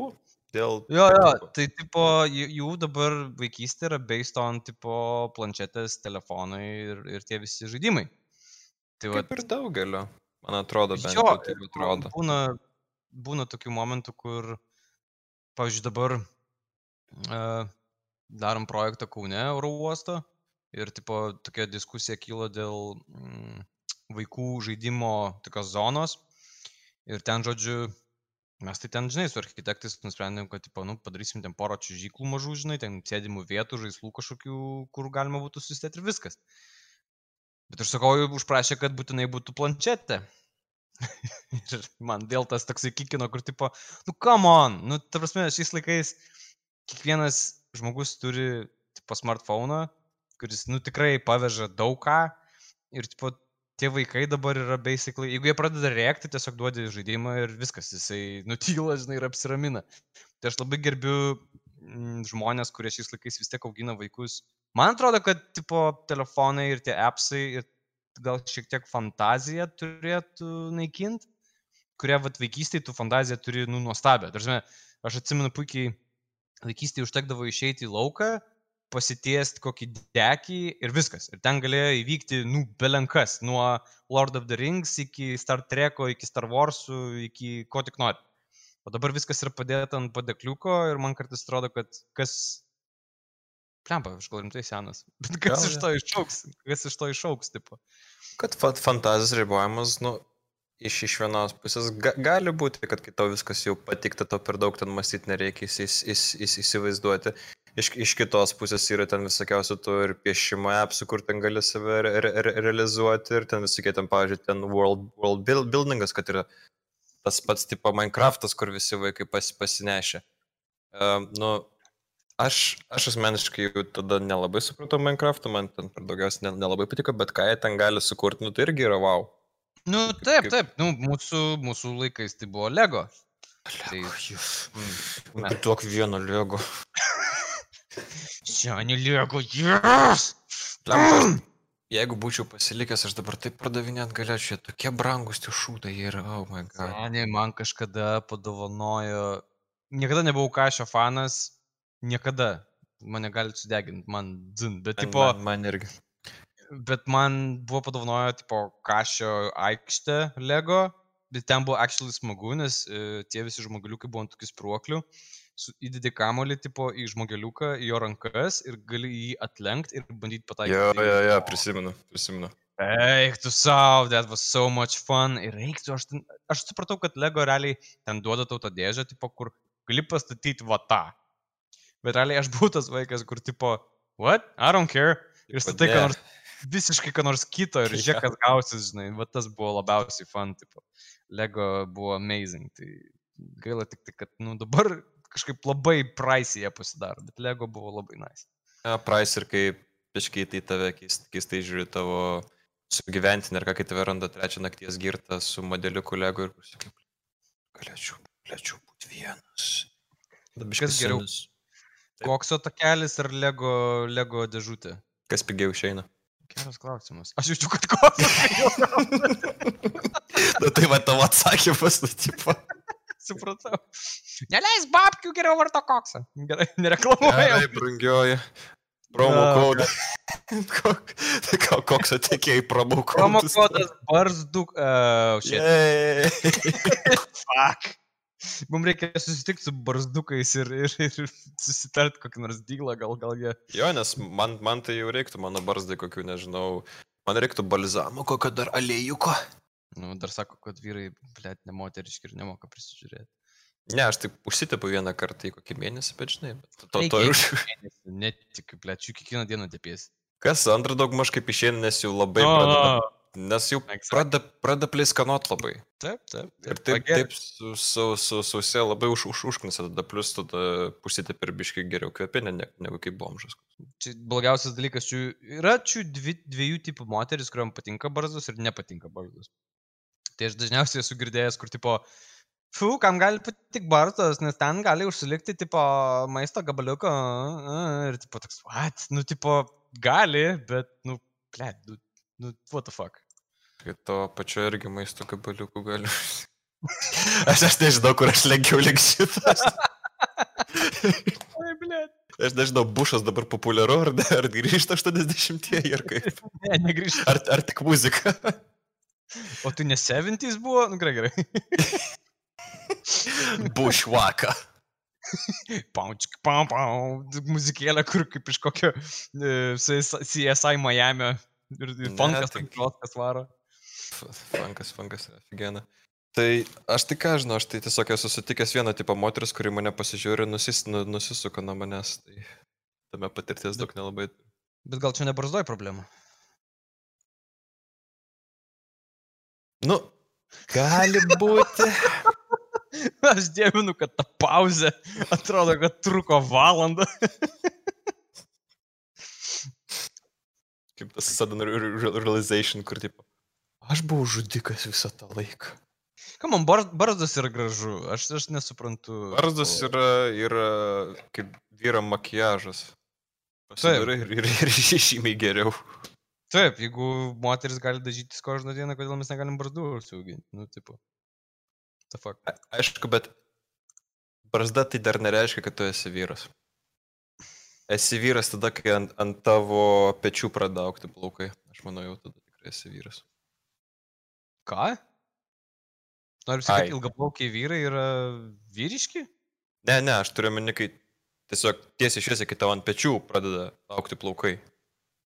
dėl... Jo, jo, tai tipo, jų dabar vaikystė yra based on tipo planšetės, telefonai ir, ir tie visi žaidimai. Tai va, Kaip ir daugelio, man atrodo, bent jau taip atrodo. būna, būna tokių momentų, kur, pavyzdžiui, dabar uh, darom projektą Kaune oro uosto ir tipo tokia diskusija kyla dėl mm, vaikų žaidimo tokios zonos. Ir ten, žodžiu, mes tai ten, žinai, su architektais nusprendėm, kad, tipo, nu, padarysim ten porą čiūžyklų mažų, žinai, ten sėdimų vietų, žaislų kažkokių, kur galima būtų susitėti ir viskas. Bet aš sakau, užprašė, kad būtinai būtų planšetė. ir man vėl tas toksai kikino, kur, tipo, nu, come on, nu, ta prasme, šiais laikais kiekvienas žmogus turi, tipo, smartphone, kuris, nu, tikrai paveža daug ką ir, tipo, tie vaikai dabar yra basically, jeigu jie pradeda rėkti, tiesiog duodi žaidimą ir viskas, jisai nutyla, žinai, ir apsiramina. Tai aš labai gerbiu mm, žmonės, kurie šiais laikais vis tiek augina vaikus. Man atrodo, kad tipo telefonai ir tie appsai ir gal šiek tiek fantaziją turėtų naikinti, kurie vat vaikystėje tu fantaziją turi, nu, nuostabę. Tarsi, aš atsimenu puikiai, vaikystėje užtekdavo išeiti į lauką, pasitiesti kokį dekį ir viskas. Ir ten galėjo įvykti, nu, belenkas, nuo Lord of the Rings iki Star Treko, iki Star Warsų, iki ko tik nori. O dabar viskas yra padėta ant padekliuko ir man kartais atrodo, kad kas... Plempa, aš gal rimtai senas. Bet kas Gal, iš to išauks? Kas iš to išauks, tipo? Kad fa fantazijos ribojimas, nu, iš, iš vienos pusės ga, gali būti, kad kai tau viskas jau patikta, to per daug ten mąstyti nereikia įs, įs, įs, įs, įsivaizduoti. Iš, iš kitos pusės yra ten visokiausių tų ir piešimo appsų, kur ten gali save re, re, re, realizuoti ir ten visokie ten, pavyzdžiui, ten world, world build, buildingas, kad yra tas pats tipo Minecraftas, kur visi vaikai pas, pasinešė. Uh, nu, aš, aš asmeniškai jau tada nelabai supratau Minecraftą, man ten per daugiausiai ne- nelabai patiko, bet ką jie ten gali sukurti, nu tai irgi yra wow. Nu, taip, taip. Nu, mūsų, mūsų laikais tai buvo Lego. Tai, Mm, mes- Duok vieną lego. Seniai Lego, yes! Lempas, jeigu būčiau pasilikęs, aš dabar taip pardavinėt galėčiau, tokie brangus tie šūtai yra, oh my god. Seniai man kažkada padovanojo. Niekada nebuvau kažio fanas. Niekada. Mane gali sudeginti, man dzin. Bet, Man- tipo, man, man irgi. bet man buvo padovanojo, tipo, kažio aikštė Lego. Bet ten buvo actually smagu, nes e, tie visi žmogeliukai buvo ant tokių spruoklių. Įdedi kamolį, tipo, į žmogeliuką, į jo rankas ir gali jį atlenkti ir bandyti pataikyti. Jo, jo, jo, prisimenu, prisimenu. Eik tu savo, that was so much fun. Ir reiktų, aš, ten, aš supratau, kad Lego realiai ten duoda tau tą dėžę, tipo, kur gali pastatyti va tą. Bet realiai aš buvau tas vaikas, kur tipo, what? I don't care. Ir statai, ne. nors visiškai ką nors kito ir žiūrėk, kas gausis, žinai. Va tas buvo labiausiai fun, tipo. Lego buvo amazing. Tai gaila tik tai, kad, nu, dabar kažkaip labai praisėje pasidaro, bet Lego buvo labai nice. Ja, Price ir kai piškiai tai tave keist- keistai žiūri tavo sugyventinį ir ką kai tave randa trečią nakties girtą su modeliu kolegu ir sakai, galėčiau, galėčiau būti vienas. Dabar Kas geriau? Taip. Kokso takelis ar Lego, Lego dėžutė? Kas pigiau išeina? Geras klausimas. Aš jaučiu, kad kokso. Na tai va tavo atsakymas, nu, tipo. Supratau. Neleis babkių, geriau varto koksą. Gerai, nereklamuoju. Gerai, brangioji. Promo Tai ką, koks atėjai promo Promo kodas? kodas barzduk. Uh, shit. Yay. Fuck. Mums reikia susitikti su barzdukais ir, ir, ir susitart kokį nors dyglą, gal, gal jie. Jo, nes man, man tai jau reiktų, mano barzdai kokių, nežinau. Man reiktų balzamo, kokio dar alėjuko. Nu, dar sako, kad vyrai, blėt, nemoteriški ir nemoka prisižiūrėti. Ne, aš taip užsitepu vieną kartą į kokį mėnesį, bet žinai, bet to, to ir už. Netikiu, blėt, jų kiekvieną dieną dėpiesi. Kas antrą daug maž kaip išeina, nes jau labai pradeda. Nes jau Exactly. pradeda, pradeda pleiskanot labai. Taip, taip. Ir taip, taip su, su, su, sausia labai už, už, užknisa, tada plus tada pusėte per biškai geriau kvepinė, ne, negu kaip bomžas. Čia blogiausias dalykas, čia yra čia dvi, dviejų tipų moteris, kuriuom patinka barzdos ir nepatinka barzdos. Tai aš dažniausiai esu girdėjęs, kur tipo, fu, kam gali patikti barzdos, nes ten gali užsilikti tipo maisto gabaliuką ir tipo toks, what, nu tipo, gali, bet, nu, ble, nu, nu, what the fuck. Tai to pačio irgi maisto gabaliukų galiu. aš, aš nežinau, kur aš lenkiau link šitas. Oi, blėt. Aš nežinau, Bušas dabar populiaru, ar, ne, ar grįžta 80-ieji, ar kaip. Ne, negrįžtu. Ar, ar tik muzika. O tai ne 70s buvo? Nu, gerai, gerai. Bušvaka. Paučk, pam, pam. Muzikėlė, kur kaip iš kokio e, CSI Miami. Ir, ir Ne, funkas, tai- tai kas varo. Funkas, funkas, aфиgena. Tai aš tai ką žinau, aš tai tiesiog esu sutikęs vieną tipą moteris, kuri mane pasižiūri, nusis, nu, nusisuka nuo manęs. Tai tame patirties daug nelabai. Bet gal čia ne barzdoj problema? Nu, gali būti. Aš dievinu, kad ta pauzė atrodo, kad truko valandą. Kaip tas sudden re- re- realization, kur tipo. Aš buvau žudikas visą tą laiką. Ką man bar, barzdas yra gražu, aš, aš nesuprantu. Barzdas o- yra, yra kaip vyram makiažas. Pasidarai ir, ir, ir žymiai geriau. Taip, jeigu moteris gali dažytis kožną dieną, kodėl mes negalim barzdų užsiauginti? Nu, tipo. The fuck. A- Aišku, bet barzda tai dar nereiškia, kad tu esi vyras. Esi vyras tada, kai ant, ant tavo pečių pradeda aukti plaukai. Aš manau, jau tada tikrai esi vyras. Ką? Noriu sakyti, Ai. ilgaplaukiai vyrai yra vyriški? Ne, ne, aš turiu meni, kai tiesiog tiesiai šviesiai, kai tavo ant pečių pradeda aukti plaukai.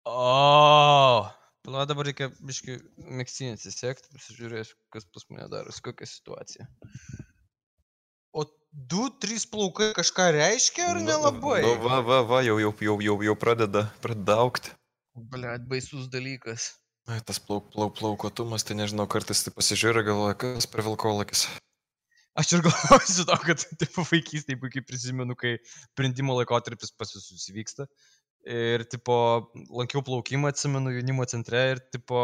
O. Pala dabar reikia biški mėgstinį atsisiekti, pasižiūrėsiu, kas pas mane darosi, kokia situacija. Du, trys plaukai kažką reiškia ar nelabai? Nu, va, va, va, jau, jau, jau, jau, jau pradeda, pradeda aukti. Blet, baisus dalykas. Ai, tas plauk, plauk, plaukotumas, tai nežinau, kartais tai pasižiūri, galvoja, kas per vilkolakis. Aš ir galvoju su to, kad tipo, vaikystėje puikiai prisimenu, kai sprendimo laikotarpis pas visus įvyksta. Ir, tipo, lankiau plaukimą, atsimenu, jaunimo centre ir, tipo,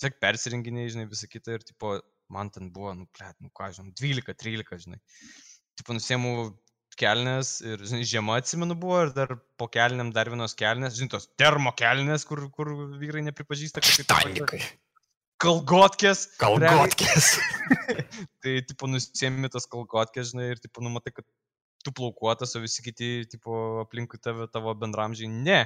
tiek persirenginiai, žinai, visą kitą. Ir, tipo, man ten buvo, nu, ble, nu ką, žinai, 12, 13, žinai. Tipo, nusiemu kelnes ir, žinai, žiema atsimenu buvo ir dar po kelniam dar vienos kelnes, žinai, tos termo kelnes, kur, kur vyrai nepripažįsta, kad tai tokie kalgotkės. Kalgotkės. Tai, tipo, nusiemi tas kalkotkės, žinai, ir, tipo, numatai, kad tu plaukuotas, o visi kiti, tipo, aplinkui tave, tavo bendramžiai, ne.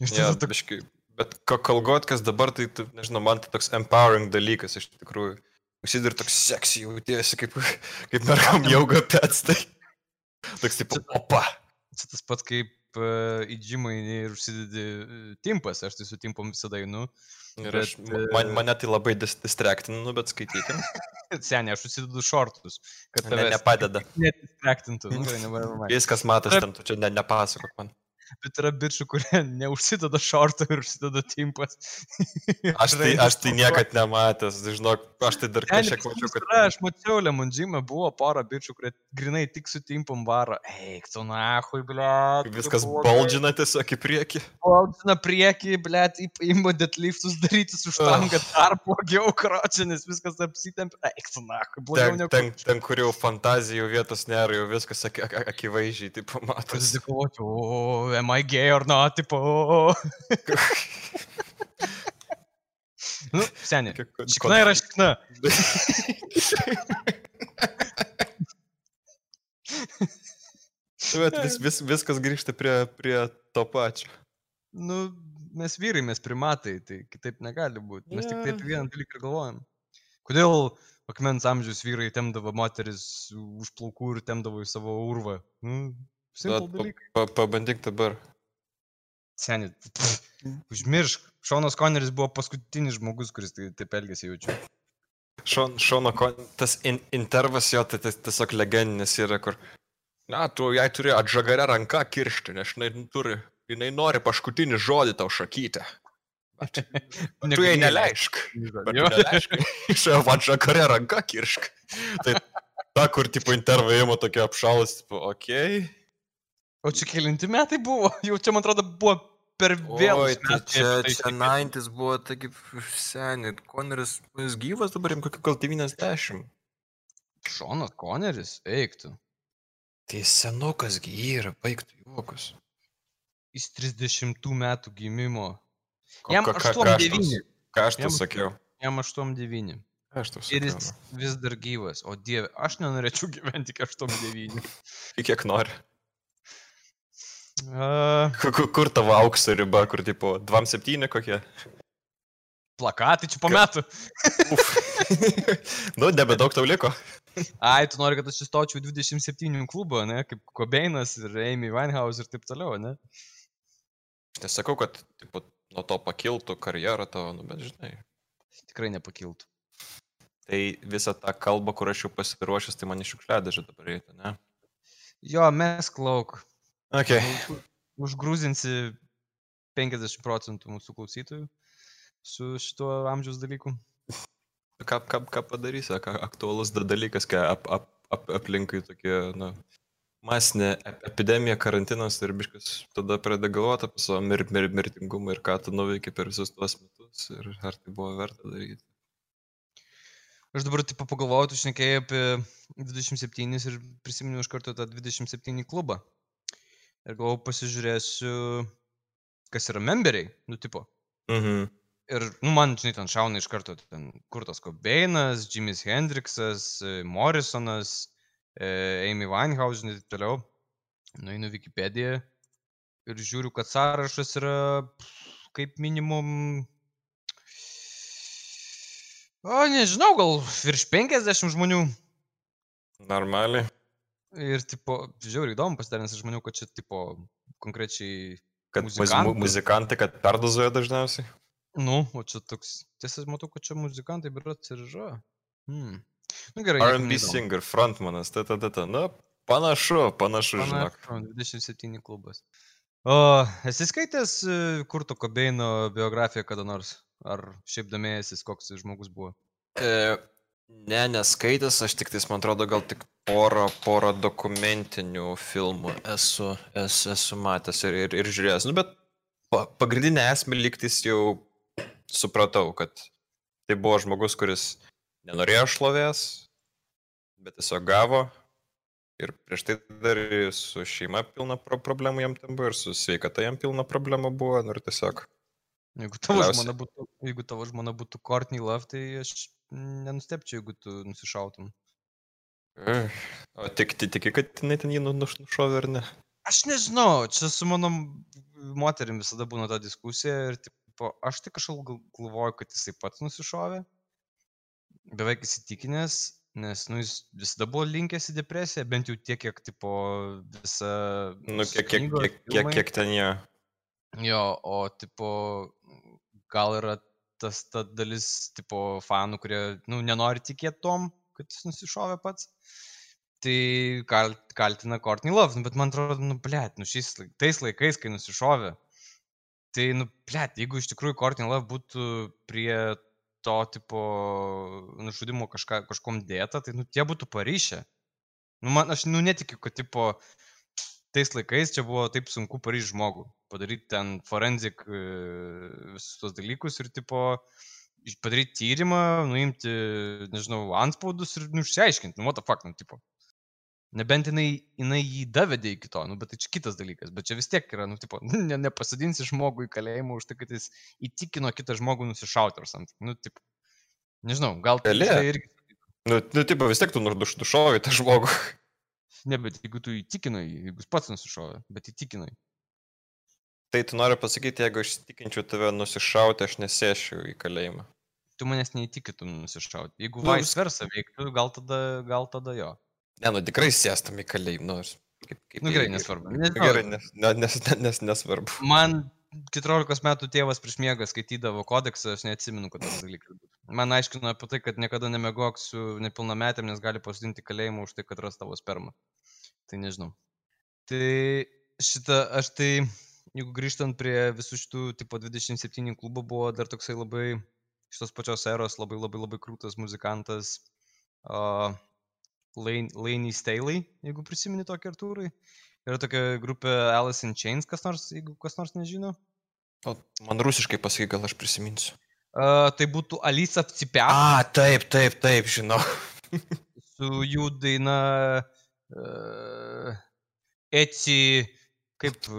Ir Ja, tada toks, biškai. Bet ka- kalgotkas dabar, tai, tu, nežinau, man tai toks empowering dalykas iš tikrųjų. Visi dar toks seksy jautiesi, kaip, kaip mergam jauga pets. Tai. Toks tipo, opa. čia tas pats kaip uh, į džimą ir užsidedi uh, timpas, aš tai su timpom visada einu. Ir aš, man, mane tai labai dis- distraktinu, bet skaityti. Seniai, aš užsidedu šortus, kad Ne, tave nepadeda. netistraktintų. Nu, mind. Viskas matas Taip. ten, tu čia ne, nepasakok man. Bet yra bičių, kurie neužsideda šortų ir užsideda timpas. Aš tai, aš tai niekad nematęs, žinok, aš tai dar Ten kažkiek mačiau, kad... Yra, aš mačiau Lemondžymą, buvo pora bičių, kurie grinai tik su timpom varo. Eik, tu nahui, ble. Viskas boldžina tiesiog į priekį. Boldžina prieki, ble, įmo deadliftus darytis už tangą dar blogiau kročią, nes viskas apsitempia. Eik, tu nahui, blogiau Ten, negu. ten, ten, kur jau fantazijų vietos nėra, jau viskas ak ak akivaizdžiai, tai kovoti, o, am I gay or not, tipo. nu, seniai. Šikna yra šikna. Bet vis, vis, viskas grįžta prie, prie to pačio. Nu, mes vyrai, mes primatai, tai kitaip negali būti. Mes tik taip vieną dalyką galvojam. Kodėl akmens amžiaus vyrai temdavo moteris už plaukų ir temdavo į savo urvą? Nu, simple Bet dalykai. pa, pabandyk dabar. Seniai, užmiršk. Šonas Koneris buvo paskutinis žmogus, kuris tai, taip elgėsi jaučiu. Šon, šono, tas in, intervas jo, tai tiesiog legendinis yra, kur... Na, tu jai turi atžagarę ranką kiršti, nes jinai turi, jinai nori paskutinį žodį tau šakyti. Bet tu jai neleisk. Bet neleisk. Iš jo atžagarę ranką kiršk. Tai ta, kur tipo intervą įmo tokia apšalus, tipo, okei. Okay. O čia kelinti metai buvo? Jau čia, man atrodo, buvo per vėl. Oi, tai čia, čia 90 buvo, taigi seniai, Koneris, jis gyvas dabar, jam kokiu gal 90. Šonas Koneris, eiktų. Tai senukas gi yra, baigtų juokus. Jis 30 metų gimimo. Ko- Jam ką- ką- 8-9. Ką aš tau sakiau? Jam 8-9. Ką Aš tau Ir sakiau. jis vis dar gyvas. O dieve, aš nenorėčiau gyventi iki 8-9. nu. Kiek nori. Uh, Kur, kur- tavo aukso riba, kur tipo 2,7 kokie? plakatai čia po metų. Nu, nebedaug tau liko. Ai, tu nori, kad aš įstočiau į 27 klubą, ne, kaip Kobeinas ir Amy Winehouse ir taip toliau, ne? Aš nesakau, kad tipo, nuo to pakiltų karjerą tavo, nu, bet žinai. Tikrai nepakiltų. Tai visą tą kalbą, kur aš jau pasiruošęs, tai man iš šiukšliadėžę dabar reikia, ne? Jo, mes klauk. Okay. Užgrūzinsi 50 procentų mūsų klausytojų su šituo amžiaus dalyku. Ką, ką, ką padarysi, ką aktualus da- dalykas, kai ap, ap, ap, aplinkai tokie, na, masinė ep- epidemija, karantinas ir biškas tada pradeda galvoti apie savo mir, mir, mirtingumą ir ką tu nuveikai per visus tuos metus ir ar tai buvo verta daryti. Aš dabar taip pagalvojau, tu šnekėjai apie 27 ir prisiminiau iš karto tą 27 klubą. Ir galvojau, pasižiūrėsiu, kas yra memberiai, nu tipo. Mhm. Ir, nu, man, žinai, ten šauna iš karto, ten Kurtas Kobeinas, Jimis Hendriksas, e, Morrisonas, e, Amy Winehouse, žinai, taip toliau. Nueinu Wikipediją ir žiūriu, kad sąrašas yra kaip minimum... O, nežinau, gal virš 50 žmonių. Normaliai. Ir, tipo, žiauriai įdomu pasidarė, nes aš maniau, kad čia, tipo, konkrečiai, Kad muzikantai, Muzikantai. kad perdozuoja dažniausiai. nu, o čia toks, tiesa, matau, kad čia muzikantai, bet ir yra. Hmm. Nu, gerai. R&B singer, frontmanas, ta, ta, ta, ta. Na, panašu, panašu, žinok. Panašu, 27 klubas. O, esi skaitęs e, Kurto Kobeino biografiją kada nors? Ar šiaip domėjęsis, koks jis žmogus buvo? E, ne, neskaitęs, aš tik tais, man atrodo, gal tik porą, porą dokumentinių filmų esu, esu, esu matęs ir, ir, ir žiūrėjęs. Nu, bet pa, pagrindinę esmę liktis jau supratau, kad tai buvo žmogus, kuris nenorėjo šlovės, bet tiesiog gavo. Ir prieš tai dar su šeima pilna pro problemų jam ten buvo ir su sveikata jam pilna problemų buvo. Nu, ir tiesiog Jeigu tavo, Galiausiai- žmona būtų, jeigu tavo žmona būtų Courtney Love, tai aš nenustepčiau, jeigu tu nusišautum. O tik ti- tiki, kad jinai ten jį nu- nuš- nušovė ar ne? Aš nežinau, čia su mano moterim visada būna ta diskusija ir tipo, aš tai kažkaip gal- galvoju, kad jisai pats nusišovė. Beveik įsitikinęs, nes nu, jis visada buvo linkęs į depresiją, bent jau tiek, kiek tipo visa... Nu, kiek, kiek, kiek, kiek, kiek ten jie. Jo, o tipo, gal yra tas ta dalis, tipo, fanų, kurie, nu, nenori tikėti tom, kad jis nusišovė pats. Tai kal, kaltina Courtney Love, nu, bet man atrodo, nu, blėt, nu, šiais tais laikais, kai nusišovė, tai, nu, blėt, jeigu iš tikrųjų Courtney Love būtų prie to, tipo, nužudimo kažką, kažkom dėta, tai, nu, tie būtų paryšę. Nu, man, aš, nu, netikiu, kad, tipo, tais laikais čia buvo taip sunku paryšti žmogų. Padaryti ten forenzik e, visus tos dalykus ir, tipo, padaryti tyrimą, nuimti, nežinau, anspaudus ir, nu, išsiaiškinti, nu, what the fuck, nu, tipo. Nebent jinai, jinai jį davedė iki to, nu, bet tai čia kitas dalykas. Bet čia vis tiek yra, nu, tipo, ne, nepasadinsi žmogų į kalėjimą už tai, kad jis įtikino kitą žmogų nusišauti ar sant. Nu, tipo, nežinau, gal tai irgi, Nu, nu tipo, vis tiek tu nu- nuš- nušovai tą žmogų. Ne, bet jeigu tu įtikinai, jeigu pats nusišovė, bet įtikinai. Tai tu nori pasakyti, jeigu aš tikinčiau tave nusišauti, aš nesėšiu į kalėjimą. Tu manęs neįtikytum nusišauti. Jeigu Nu, vice versa veiktų, gal tada, gal tada jo. Ne, nu tikrai sėstam į kalėjimą. Nors. Kaip, kaip Nu gerai, nesvarbu. Nu, Nežinau, Gerai, nes, ne- nes, nes, nes nesvarbu. Man 14 metų tėvas prieš miegą skaitydavo kodeksą, aš neatsimenu, kad tas dalykas būtų. Man aiškino apie tai, kad niekada nemegok su nepilnametėm, nes gali pasodinti kalėjimą už tai, kad ras tavo spermą. Tai nežinau. Tai šitą, aš tai, jeigu grįžtant prie visų šitų tipo 27 klubų, buvo dar toksai labai, šitos pačios eros, labai labai labai krūtas muzikantas uh, Laney Staley, jeigu prisimeni tokį Artūrai. Yra tokia grupė Alice in Chains, kas nors, jeigu kas nors nežino. O, man rusiškai pasakyk, gal aš prisiminsiu. Uh, tai būtų Alisa Pcipiak A, taip, taip, taip, žinau. su jų daina uh, Eci, kaip,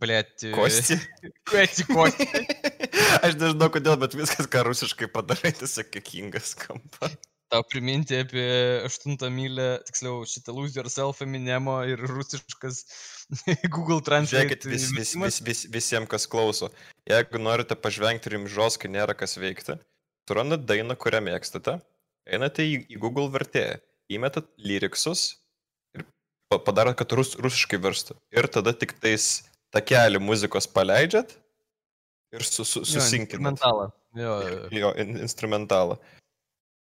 blėt, Kosti. Eci Kosti. Aš nežinau kodėl, bet viskas, ką rusiškai padarai, tiesiog kikingas skamba. Tau priminti apie 8 mylę, tiksliau šitą Lose Yourself Eminemo ir rusiškas Google Translate. Žiūrėkit vis, vis, vis, vis, visiems, kas klauso. Jeigu norite pažvengti rimžos, kai nėra kas veikti, surandat dainą, kurią mėgstate, einate į, į Google vertėją, įmetat lyriksus ir padarot, kad rus, rusiškai verstų. Ir tada tik tais takelį muzikos paleidžiat ir su, su, susinkinat. Instrumentalą. Jo, jo. jo in, instrumentalą.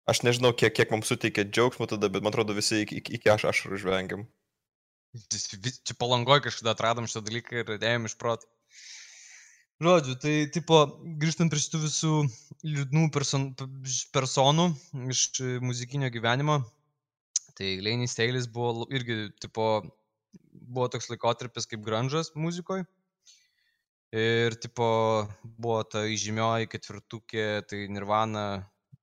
Aš nežinau, kiek, kiek mums suteikė džiaugsmo tada, bet man atrodo visi iki, iki, iki aš ašarų žvengiam. Čia palangoje kažkada atradom šitą dalyką ir ėjom iš proto. Žodžiu, tai, tipo, grįžtant prie šitų visų liūdnų person, personų iš muzikinio gyvenimo, tai Leinis Teilis buvo irgi, tipo, buvo toks laikotarpis kaip grunžas muzikoje. Ir, tipo, buvo ta įžymioji ketvirtukė, tai Nirvana,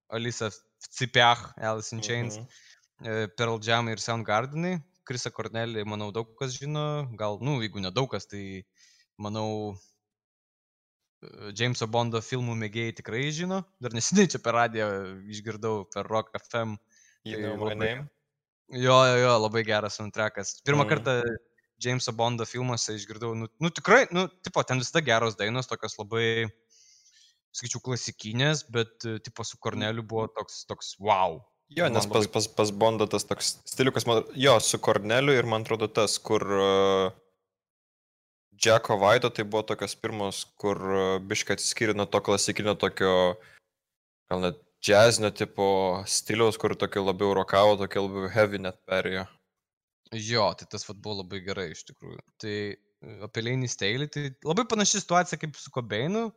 Alisa Cipiach, Alice in Chains, mhm. Pearl Jam ir Soundgardenai. Krisa Kornelį, manau, daug kas žino, gal, nu, jeigu nedaug kas, tai manau, Jameso Bondo filmų mėgėjai tikrai žino. Dar nesinai čia per radiją išgirdau per Rock FM. You know my labai... name? Jo, jo, jo, labai geras soundtrackas. Pirmą mm. kartą Jameso Bondo filmuose išgirdau, nu, nu tikrai, nu, tipo, ten visada geros dainos, tokios labai, sakyčiau, klasikinės, bet, tipo, su Korneliu buvo toks, toks wow. Jo, nes pas, pas, pas Bondo tas toks stiliukas, man, jo, su Korneliu ir man atrodo tas, kur uh, Džeko Vaido tai buvo tokios pirmos, kur uh, biškai atsiskyrė nuo to klasikinio tokio, gal net džiazinio tipo stiliaus, kur tokio labiau rokavo, tokio labiau heavy net perėjo. Jo, tai tas vat buvo labai gerai iš tikrųjų. Tai apie Leinį Steilį, tai labai panaši situacija kaip su Kobeinu.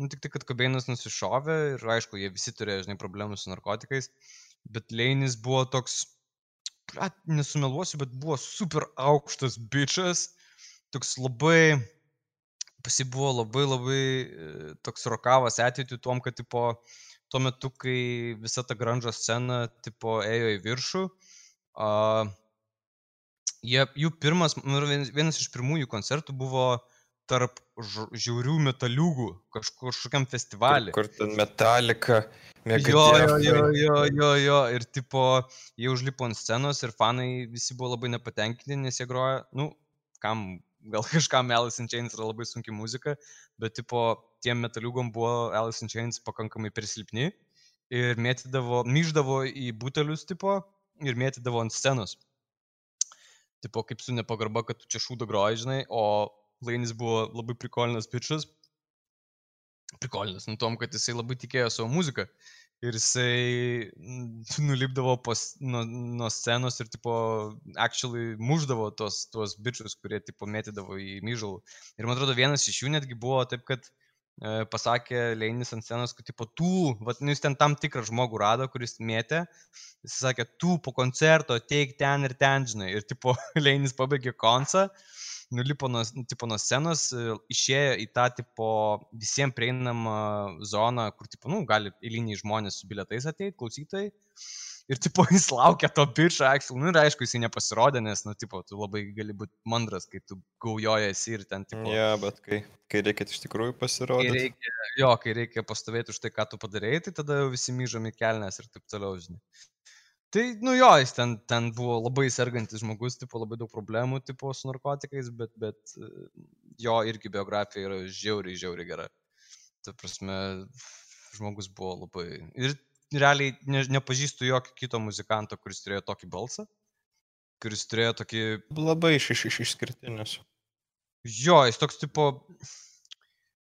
Nu, tik tai, kad Kobeinas nusišovė ir aišku, jie visi turėjo, žinai, problemų su narkotikais bet Leinis buvo toks, plat, nesumeluosiu, bet buvo super aukštas bičias, toks labai, pasi buvo labai labai e, toks rokavas ateitį tuom, kad tipo, tuo metu, kai visa ta grandžo scena tipo ėjo į viršų, uh, jie, jų pirmas, nu, vienas iš pirmųjų koncertų buvo tarp žiaurių metaliūgų kažkokiam festivalį. Kur, kur ten metalika, mėga. Jo, jo, jo, jo, jo, jo, ir tipo, jie užlipo ant scenos ir fanai visi buvo labai nepatenkinti, nes jie groja, nu, kam, gal kažkam Alice in Chains yra labai sunki muzika, bet tipo, tiem metaliūgom buvo Alice in Chains pakankamai persilpni ir mėtydavo, myždavo į butelius tipo ir mėtydavo ant scenos. Tipo, kaip su nepagarba, kad tu čia šūdą groji, žinai, o Lainis buvo labai prikolinas pičias. Prikolinas, nu tom, kad jisai labai tikėjo savo muziką. Ir jisai nulipdavo pas, nuo, nuo scenos ir, tipo, actually muždavo tos, tuos bičius, kurie, tipo, mėtydavo į myžalų. Ir man atrodo, vienas iš jų netgi buvo taip, kad e, pasakė Leinis ant scenos, kad, tipo, tu, vat, nu, jis ten tam tikrą žmogų rado, kuris mėtė, jis sakė, tu po koncerto teik ten ir ten, žinai. Ir, tipo, Leinis pabaigė koncą nulipo nuo, tipo, nuo scenos, e, išėjo į tą tipo visiems prieinamą zoną, kur tipo, nu, gali eiliniai žmonės su biletais ateiti, klausytojai. Ir tipo, jis laukia to bičio Axel, nu ir aišku, jisai nepasirodė, nes, nu, tipo, tu labai gali būti mandras, kai tu gaujojasi ir ten, tipo. Ne, ja, bet kai, kai reikia iš tikrųjų pasirodyti. Kai reikia, jo, kai reikia pastovėti už tai, ką tu padarėjai, tai tada jau visi myžomi kelnes ir taip toliau, žinai. Tai, nu jo, jis ten, ten buvo labai sergantis žmogus, tipo, labai daug problemų, tipo, su narkotikais, bet, bet jo irgi biografija yra žiauriai, žiauriai gera. Tai prasme, žmogus buvo labai... Ir realiai ne, nepažįstu jokio kito muzikanto, kuris turėjo tokį balsą, kuris turėjo tokį... Labai iš, iš, iš išskirtinius. Jo, jis toks, tipo,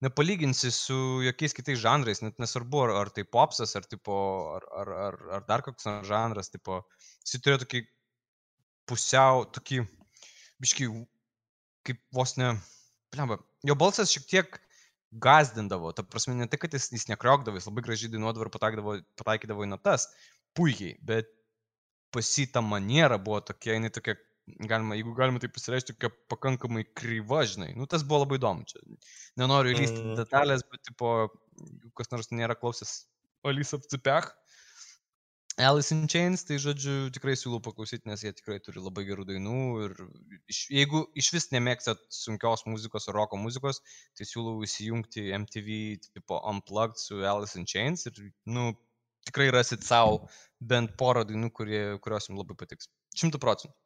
nepalyginsi su jokiais kitais žanrais, net nesvarbu, ar, ar tai popsas, ar, tipo, ar, ar, ar, ar dar koks nors žanras, tipo, jis turėjo tokį pusiau, tokį, biškai, kaip vos ne, blemba, jo balsas šiek tiek gazdindavo, ta prasme, ne tai, kad jis, jis nekriokdavo, jis labai gražiai dainuodavo ir pataikydavo į natas, puikiai, bet pasita maniera buvo tokia, jinai tokia galima, jeigu galima tai pasireikšti, tokia pakankamai kryva, žinai. Nu, tas buvo labai įdomu. Čia. Nenoriu įlysti mm. detalės, bet, tipo, kas nors nėra klausęs Alisa Apcipech, Alice in Chains, tai žodžiu, tikrai siūlau paklausyti, nes jie tikrai turi labai gerų dainų ir iš, jeigu iš vis nemėgstat sunkios muzikos ar roko muzikos, tai siūlau įsijungti MTV tipo Unplugged su Alice in Chains ir, nu, tikrai rasit savo bent porą dainų, kurie, kurios jums labai patiks. Šimtų procentų.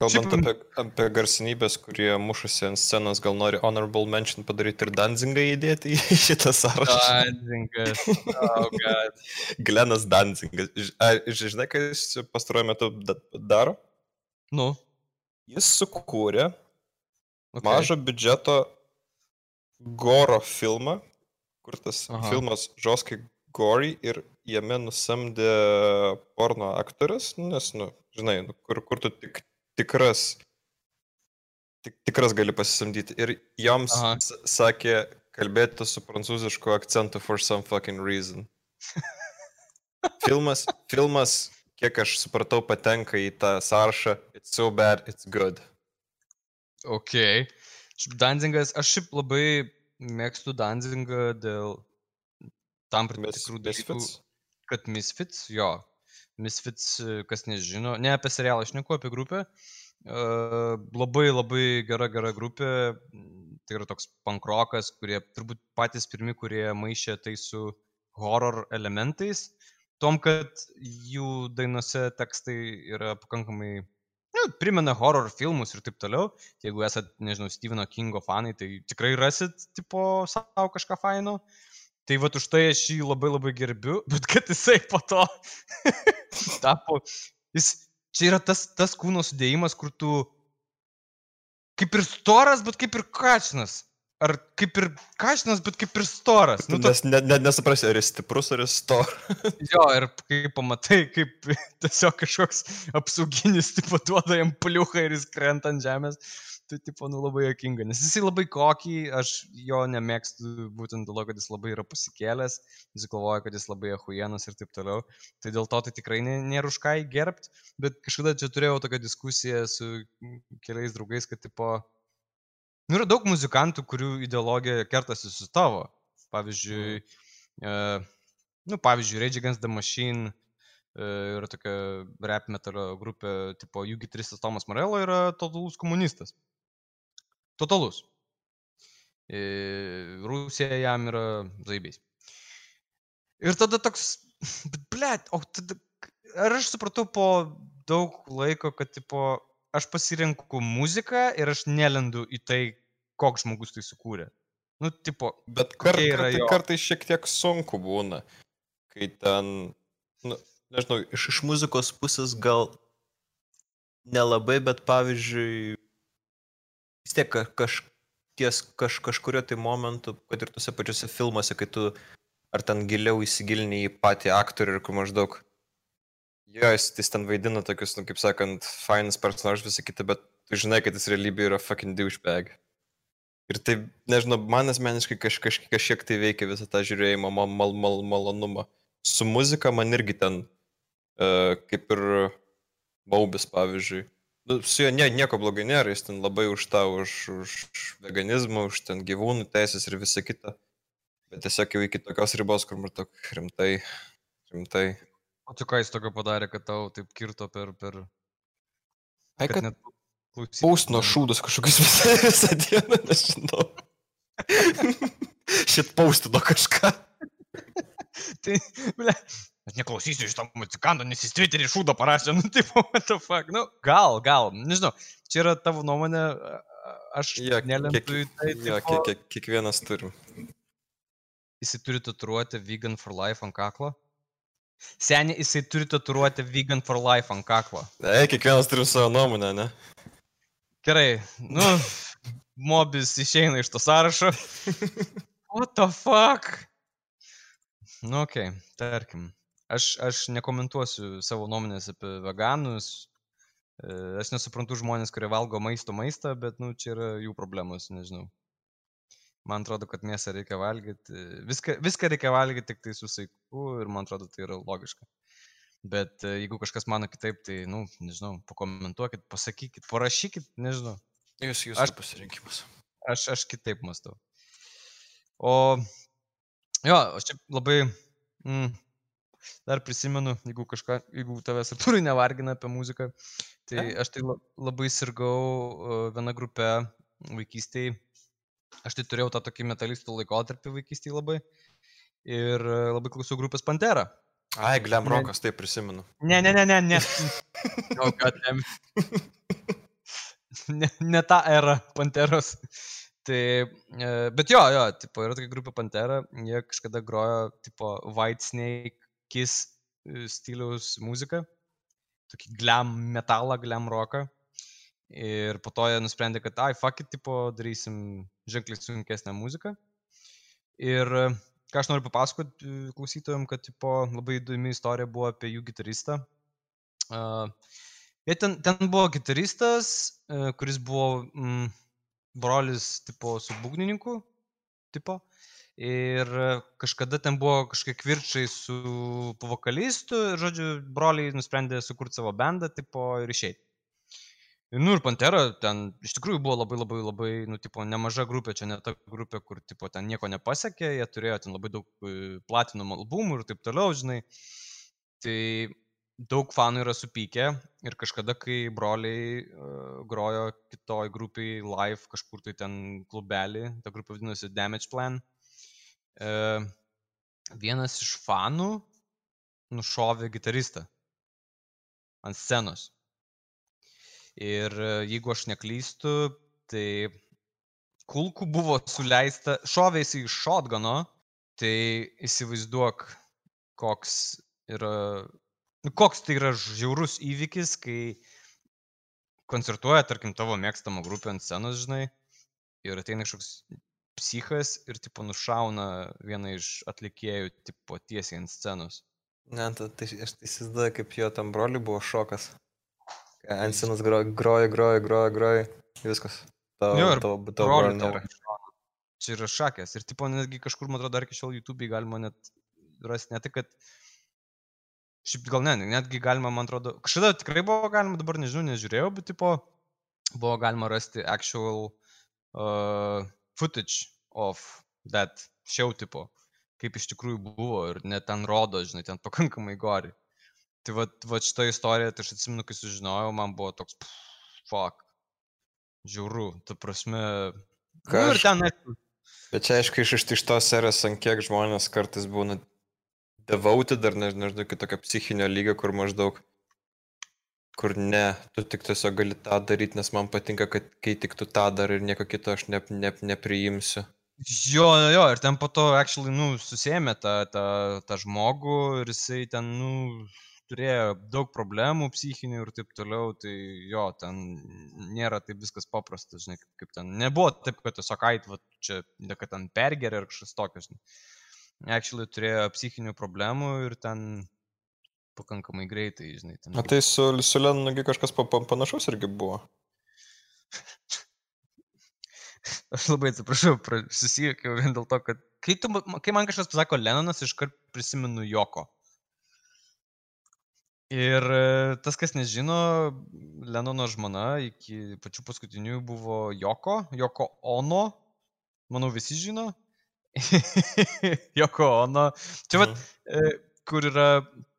Kalbant Šiaip- apie, apie garsinybės, kurie mušasi ant scenos, gal nori honorable mention padaryti ir Danzingą įdėti į šitą sąrašą. Danzingas. Oh, God. Glenas Danzingas. Ar Žinai, ką jis pastaruoju metu da- daro? Nu. Jis sukūrė Okay. mažo biudžeto goro filmą, kur tas Aha. Filmas žoskai gori ir jame nusamdė porno aktorius, nes, nu, žinai, nu, kur, kur tu tik, tikras, tik, tikras gali pasisamdyti. Ir joms Aha. sakė kalbėti su prancūzišku akcentu for some fucking reason. Filmas, filmas, kiek aš supratau, patenka į tą sąrašą. It's so bad, it's good. Ok. Danzingas, aš šiaip labai mėgstu Danzingą dėl tam tikrų dalykų, Misfits? kad Misfits, jo. Misfits, kas nežino, ne apie serialą, aš neku apie grupę. Uh, labai labai gera, gera grupė. Tai yra toks pankrokas, kurie turbūt patys pirmi, kurie maišė tai su horror elementais. Tom, kad jų dainose tekstai yra pakankamai, nu, primena horror filmus ir taip toliau. Tai Jeigu esat, nežinau, Steveno Kingo fanai, tai tikrai rasit, tipo, savo kažką faino. Tai va už tai aš jį labai labai gerbiu, bet kad jisai po to tapo, jis, čia yra tas, tas kūno sudėjimas, kur tu kaip ir storas, bet kaip ir kačinas. Ar kaip ir kašinas, bet kaip ir storas. Nu, toks, Nes net ne, nesuprasi, ar jis stiprus, ar jis storas. jo, ir kai pamatai, kaip tiesiog kažkoks apsauginis, tipo, duoda jam pliuchą ir jis krenta ant žemės, tai, tipo, nu labai jokinga. Nes jisai labai kokį, aš jo nemėgstu būtent dėl to, kad jis labai yra pasikėlęs, jis galvoja, kad jis labai ahuienas ir taip toliau. Tai dėl to tai tikrai nė- nėra už ką įgerbt, bet kažkada čia turėjau tokią diskusiją su keliais draugais, kad, tipo, Nu, yra daug muzikantų, kurių ideologija kertasi su tavo. Pavyzdžiui, e, nu, pavyzdžiui, Rage Against the Machine e, yra tokia rap metalio grupė, tipo, jų gitaristas Tomas Morello yra totalus komunistas. Totalus. Rusija jam yra zaibys. Ir tada toks, blėt, o tada, ar aš supratau po daug laiko, kad, tipo, aš pasirenku muziką ir aš nelendu į tai, koks žmogus tai sukūrė. Nu, tipo, Bet kar, Kokie yra kartai, jo? kartais šiek tiek sunku būna, kai ten, nu, nežinau, iš, iš muzikos pusės gal nelabai, bet pavyzdžiui, vis tiek ka- kaž, ties kaž, kažkurio tai momentu, kad ir tuose pačiuose filmuose, kai tu ar ten giliau įsigilini į patį aktorių ir kur maždaug, jo, jis, jis ten vaidina tokius, nu, kaip sakant, fainas personažas visą kitą, bet tu žinai, kad jis realybėje yra fucking douchebag. Ir tai, nežinau, man asmeniškai kaž, kaž, kažkiek tai veikia visą tą žiūrėjimo mal, mal, mal, malonumą. Su muzika man irgi ten, uh, kaip ir Baubis, pavyzdžiui. Su juo nie, nieko blogai nėra, jis ten labai už tą, už, už veganizmą, už ten gyvūnų teisės ir visą kitą. Bet tiesiog jau iki tokios ribos, kur man tok rimtai, rimtai. o tu ką jis tokio padarė, kad tau taip kirto per... per Ai, kad net klausyt paustino negali? šūdus kažkokius visą, visą dieną, nežinau. Šit paustino kažką. Tai, ble, aš neklausysiu iš to muzikanto, nes jis Twitterį šūdo parašė, nu, taip, what the fuck, nu, gal, gal, nežinau, čia yra tavo nuomonė, aš Ja, nelendu kiek, į tai, ja, tipo, kiek, kiek, kiekvienas turim. jisai turi tatuiruoti vegan for life ant kaklo. Seniai, jisai turi tatuiruoti vegan for life ant kaklo. E, kiekvienas turim savo nuomonę, ne? Gerai, nu, mobis išeina iš to sąrašo. What the fuck? Nu, okei, okay, tarkim. Aš, aš nekomentuosiu savo nuomonės apie veganus. E, Aš nesuprantu žmonės, kurie valgo maisto maistą, bet, nu, čia yra jų problemos, nežinau. Man atrodo, kad mėsą reikia valgyti. Viską, viską reikia valgyti tik tai su saiku ir man atrodo, tai yra logiška. Bet e, jeigu kažkas mano kitaip, tai, nu, nežinau, pakomentuokit, pasakykit, parašykit, nežinau. Jūs, jūs Aš- pasirinkimas. Aš, aš kitaip mąstau. O, jo, aš čia labai, mm, dar prisimenu, jeigu kažką, jeigu tavęs ir turi nevargina apie muziką, tai aš tai la- labai sirgau vieną grupę vaikystėje. Aš tai turėjau tą tokį metalistų laikotarpį vaikystėje labai. ir labai klausiau grupės Pantera. Ai, Glam Rokas, taip prisimenu. Ne, ne, ne, ne, ne. oh, God, ne. ne, tą erą Panteros. Tai, e, bet jo, jo, tipo, yra tokia grupė Pantera, jie kažkada grojo, tipo, White Snake, Kiss e, stiliaus muziką, tokį glam metalą, glam roką. Ir po to jie nusprendė, kad, ai, fuck it, tipo, darysim ženkliai sunkesnę muziką. Ir ką aš noriu papasakoti e, klausytojams, kad, tipo, labai įdomi istorija buvo apie jų gitaristą. Uh, ten, ten buvo gitaristas, uh, kuris buvo mm, brolis, tipo, su būgnininku, tipo. Ir kažkada ten buvo kažkiek virčiai su vokalistu ir, žodžiu, broliai nusprendė sukurti savo bendą, tipo, ir išeiti. Nu ir Pantera ten iš tikrųjų buvo labai labai labai, nu, tipo, nemaža grupė, čia ne ta grupė, kur, tipo, ten nieko nepasiekė, jie turėjo ten labai daug e, platinum albumų ir taip toliau, žinai. Tai daug fanų yra supykę ir kažkada, kai broliai uh, grojo kitoj grupiai live kažkur tai ten klubelį, ta grupė vadinosi Damage Plan, uh, vienas iš fanų nušovė gitaristą ant scenos. Ir e, jeigu aš neklystu, tai kulkų buvo suleista, šovėsi iš šotgano, tai įsivaizduok, koks yra, nu, koks tai yra žiaurus įvykis, kai koncertuoja, tarkim, tavo mėgstama grupė ant scenos, žinai, ir ateina kažkoks psichas ir, tipo, nušauna vieną iš atlikėjų, tipo, tiesiai ant scenos. Ne, tai, aš tai įsivaizduoju, kaip jo tam broliui buvo šokas. Ant scenos groja, groja, groja, groja, groja. Viskas. Tavo, jo, ir tavo, tavo brolio nėra. Čia yra šakės. Ir tipo netgi kažkur, man atrodo, dar iki šiol YouTube galima net rasti. Ne tai, kad... Šiaip gal ne, netgi galima, man atrodo, kažkada tikrai buvo galima, dabar nežinau, nežiūrėjau, bet tipo buvo galima rasti actual uh, footage of that show tipo, kaip iš tikrųjų buvo ir net ten rodo, žinai, ten pakankamai gori. Tai va, va šitą istoriją, tai aš atsimenu, kai sužinojau, man buvo toks, pff, fuck, žiauru, ta prasme. Ką nu, ir ten. Bet čia, aišku, iš, iš tos serijos, ant kiek žmonės kartais būna devoted ar nežinau, kitokio psichinio lygio, kur maždaug, kur ne, tu tik tiesiog gali tą daryti, nes man patinka, kad kai tik tu tą dar ir nieko kito aš ne, ne, nepriimsiu. Jo, jo, ir ten po to, actually, nu, susėmė tą, tą, tą žmogų ir jisai ten, nu, turėjo daug problemų psichinių ir taip toliau, tai jo, ten nėra taip viskas paprasta, žinai, kaip, kaip ten. Nebuvo taip, kad tiesiog ait, va, čia, kad ten pergeria ar kažkas tokio, žinai. Actually turėjo psichinių problemų ir ten pakankamai greitai, žinai. Ten... O tai su, su Lenugi kažkas pa, pa, panašus irgi buvo? Aš labai atsiprašau, susijuokiau vien dėl to, kad kai, tu, kai man kažkas pasako Lenonas, iškart prisimenu Joko. Ir e, tas, kas nežino, Lenono žmona iki pačių paskutinių buvo Joko, Joko Ono, manau visi žino. Joko Ono. Čia vat, mhm. kur yra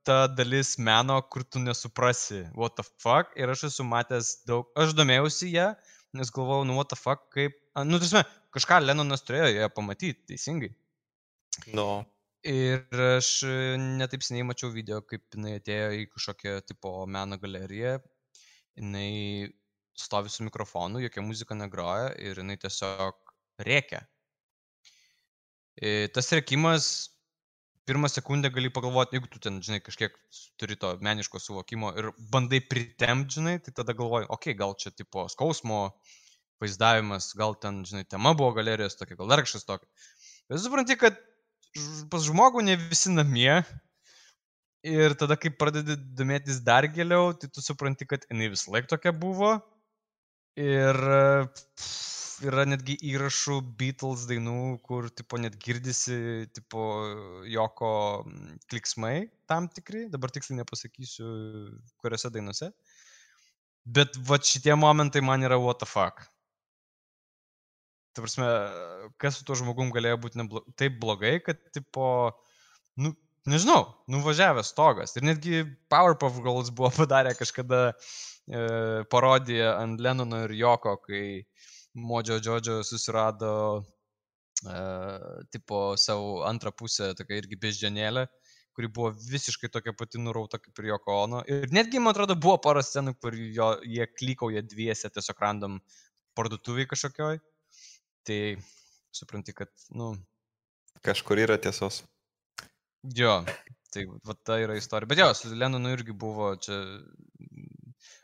ta dalis meno, kur tu nesuprasi, what the fuck. Ir aš esu matęs daug, aš domėjausi ją, nes galvojau, nu what the fuck, kaip, nu, tarsi, kažką Lenonas turėjo ją pamatyti, teisingai. No. Ir aš netaip seniai mačiau video, kaip jinai atėjo į kažkokią tipo meno galeriją. Jinai stovi su mikrofonu, jokia muzika negroja ir jinai tiesiog reikia. Tas reikimas, pirmą sekundę gali pagalvoti, jeigu tu ten, žinai, kažkiek turi to meniško suvokimo ir bandai pritemti, žinai, tai tada galvoji, okei, okay, gal čia tipo skausmo vaizdavimas, gal ten, žinai, tema buvo galerijos tokia, gal dar kažkas tokio. Bet supranti, kad pas žmogų ne visi namie. Ir tada, kai pradedi domėtis dar giliau, tai tu supranti, kad jinai vis laik tokia buvo. Ir pff, yra netgi įrašų Beatles dainų, kur, tipo, net girdisi, tipo, joko kliksmai tam tikri. Dabar tiksliai nepasakysiu, kuriuose dainuose. Bet va šitie momentai man yra what the fuck. Ta prasme, kas su tuo žmogum galėjo būti neblo... taip blogai, kad, tipo, nu, nežinau, nuvažiavęs stogas. Ir netgi Powerpuff Girls buvo padarę kažkada e, parodiją ant Lenono ir Joko, kai Modžio Džodžio susirado uh, tipo savo antrą pusę, tokia irgi beždžionėlė, kuri buvo visiškai tokia pati nurauta kaip ir Joko Ono. Ir netgi, man atrodo, buvo pora scenų, kur jo, jie klikauja dviese tiesiog random parduotuviai kažkokioj. Tai supranti, kad, nu, Kažkur yra tiesos. jo, tai va ta yra istorija. Bet jo, su Lenonu irgi buvo čia...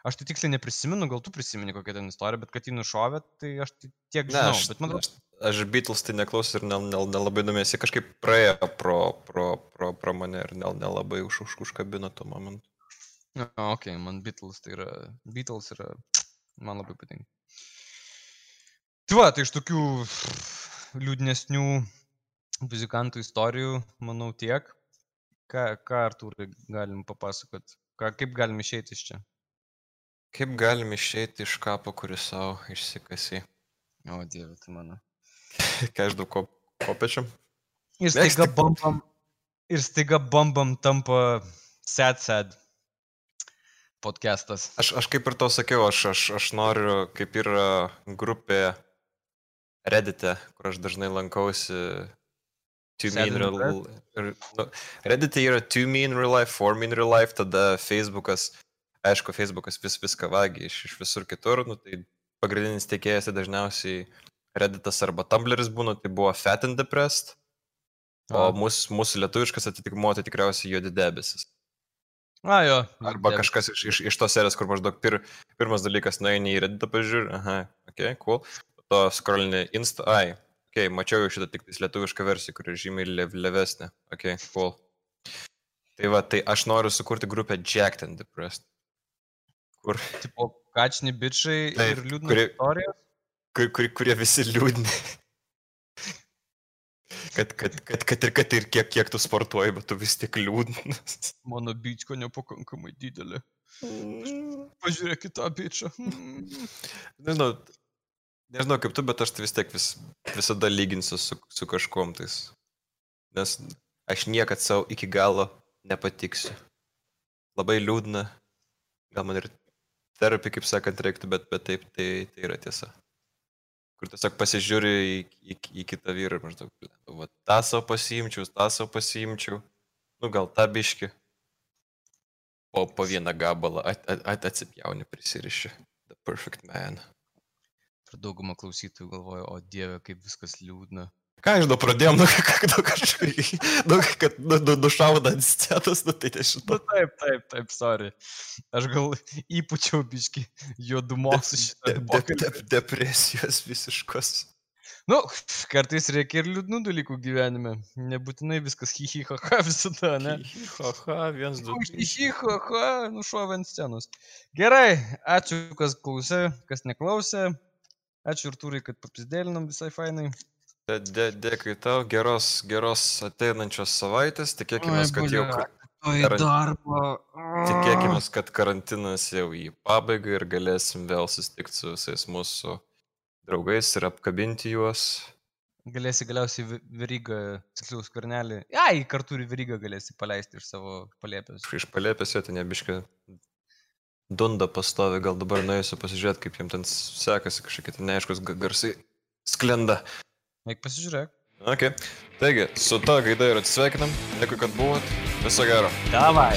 Aš tai tiksliai neprisimenu, gal tu prisimeni kokią ten istoriją, bet kad jį nušovė, tai aš tai tiek žinau. aš, bet man aš, aš Beatles tai neklausau ir nel- nel- nelabai domėsi, kažkaip praėjo pro, pro, pro, pro mane ir nel- nelabai už, už, užkabino tuo momentu. Na, ok, man Beatles tai yra. Beatles yra. Man labai patinka. Tai va, tai iš tokių liūdnesnių muzikantų istorijų, manau, tiek. Ką, ką Artūrai galim papasakot? Ką, kaip galim išeiti iš čia? Kaip galim išeiti iš kapo, kuris savo išsikasi? O, dieve, tai mano. Ką aš daug ko, kopečiam? Ir staiga bombam. Ir staiga bombam tampa sad sad podcastas. Aš, aš kaip ir to sakiau, aš, aš, aš noriu, kaip yra grupė Reddit'e, kur aš dažnai lankausi. Real, ir, Reddit'e yra two me in real life, four me in real life, tada Facebookas, aišku, Facebookas vis viską vagi iš, iš visur kitur, nu, tai pagrindinis tiekėjas tai dažniausiai Reddit'as arba Tumblr'is būna, tai buvo Fat and Depressed, o mūsų, mūsų lietuviškas atitikmuo tai tikriausiai juodi debesis. A, jo. Arba dieve. kažkas iš, iš, iš tos serijos, kur maždaug pir, pirmas dalykas, nueini į Redditą pažiūrį, aha, ok, cool, po to scrollini Insta, ai, ok, mačiau jau šitą tik lietuvišką versiją, kuri žymiai lev, levesnė, ok, cool. Tai va, tai aš noriu sukurti grupę Jacked and Depressed, kur, Tipo, kačni bičiai Taip, ir liūdna kuri- istorija. kur, kur, kurie visi liūdni. Kad, kad, kad, kad, ir, kad ir kiek, kiek tu sportuoji, bet tu vis tiek liūdnas. Mano bičko nepakankamai didelė. Pažiūrėk kitą bičą. Nežinau, nežinau kaip tu, bet aš tai vis tiek vis, visada lyginsiu su, su kažkuom tais. Nes aš niekad savo iki galo nepatiksiu. Labai liūdna. Gal man ir terapija, kaip sakant, reiktų, bet, bet taip, tai, tai yra tiesa. Kur tiesiog pasižiūri į, į, į kitą vyrą ir maždaug, "Blemba, va, tą savo pasiimčiau, tą savo pasiimčiau. Nu, gal tą biški. Po, po vieną gabalą at, at, at, atsipjauni prisiriši. The perfect man. Ir dauguma klausytojų galvoja, o dieve, kaip viskas liūdna. Ką aš dabar pradėjom, nu, nu, kažkaip, nu, kad nu, nu, nušauda ant scenos, nu, tai Nu nežinau. taip, taip, taip, sorry. Aš gal įpučiau biški juodumos iš De, šitą de, de, depresijos visiškos. Nu, kartais reikia ir liūdnų dalykų gyvenime. Nebūtinai viskas hihihaha visada, ne? Haha, viens, du. Hihihaha, nušovė ant scenos. Gerai, ačiū, kas klausė, kas neklausė. Ačiū ir turi, kad papizdėlinom visai fainai. De, dėkui tau, geros, geros ateinančios savaitės, tikėkime, kad jau... karan- darbo. Tikėkime, kad karantinas jau į pabaigą ir galėsim vėl susitikti su visais mūsų draugais ir apkabinti juos. Galėsi galiausiai verygą, tiksliau skvarnelį. Ai, kartu ir verygą galėsi paleisti iš savo palėpės. Iš palėpės jo ten nebiškai dunda pastovi, gal dabar nuėsiu pasižiūrėti, kaip jam ten sekasi kažkokie ten neaiškus ga- garsai sklenda. Eik pasižiūrėk. Ok, taigi, su ta gaida ir atsisveikinam, dėkui, kad buvot, viso gero. Davai.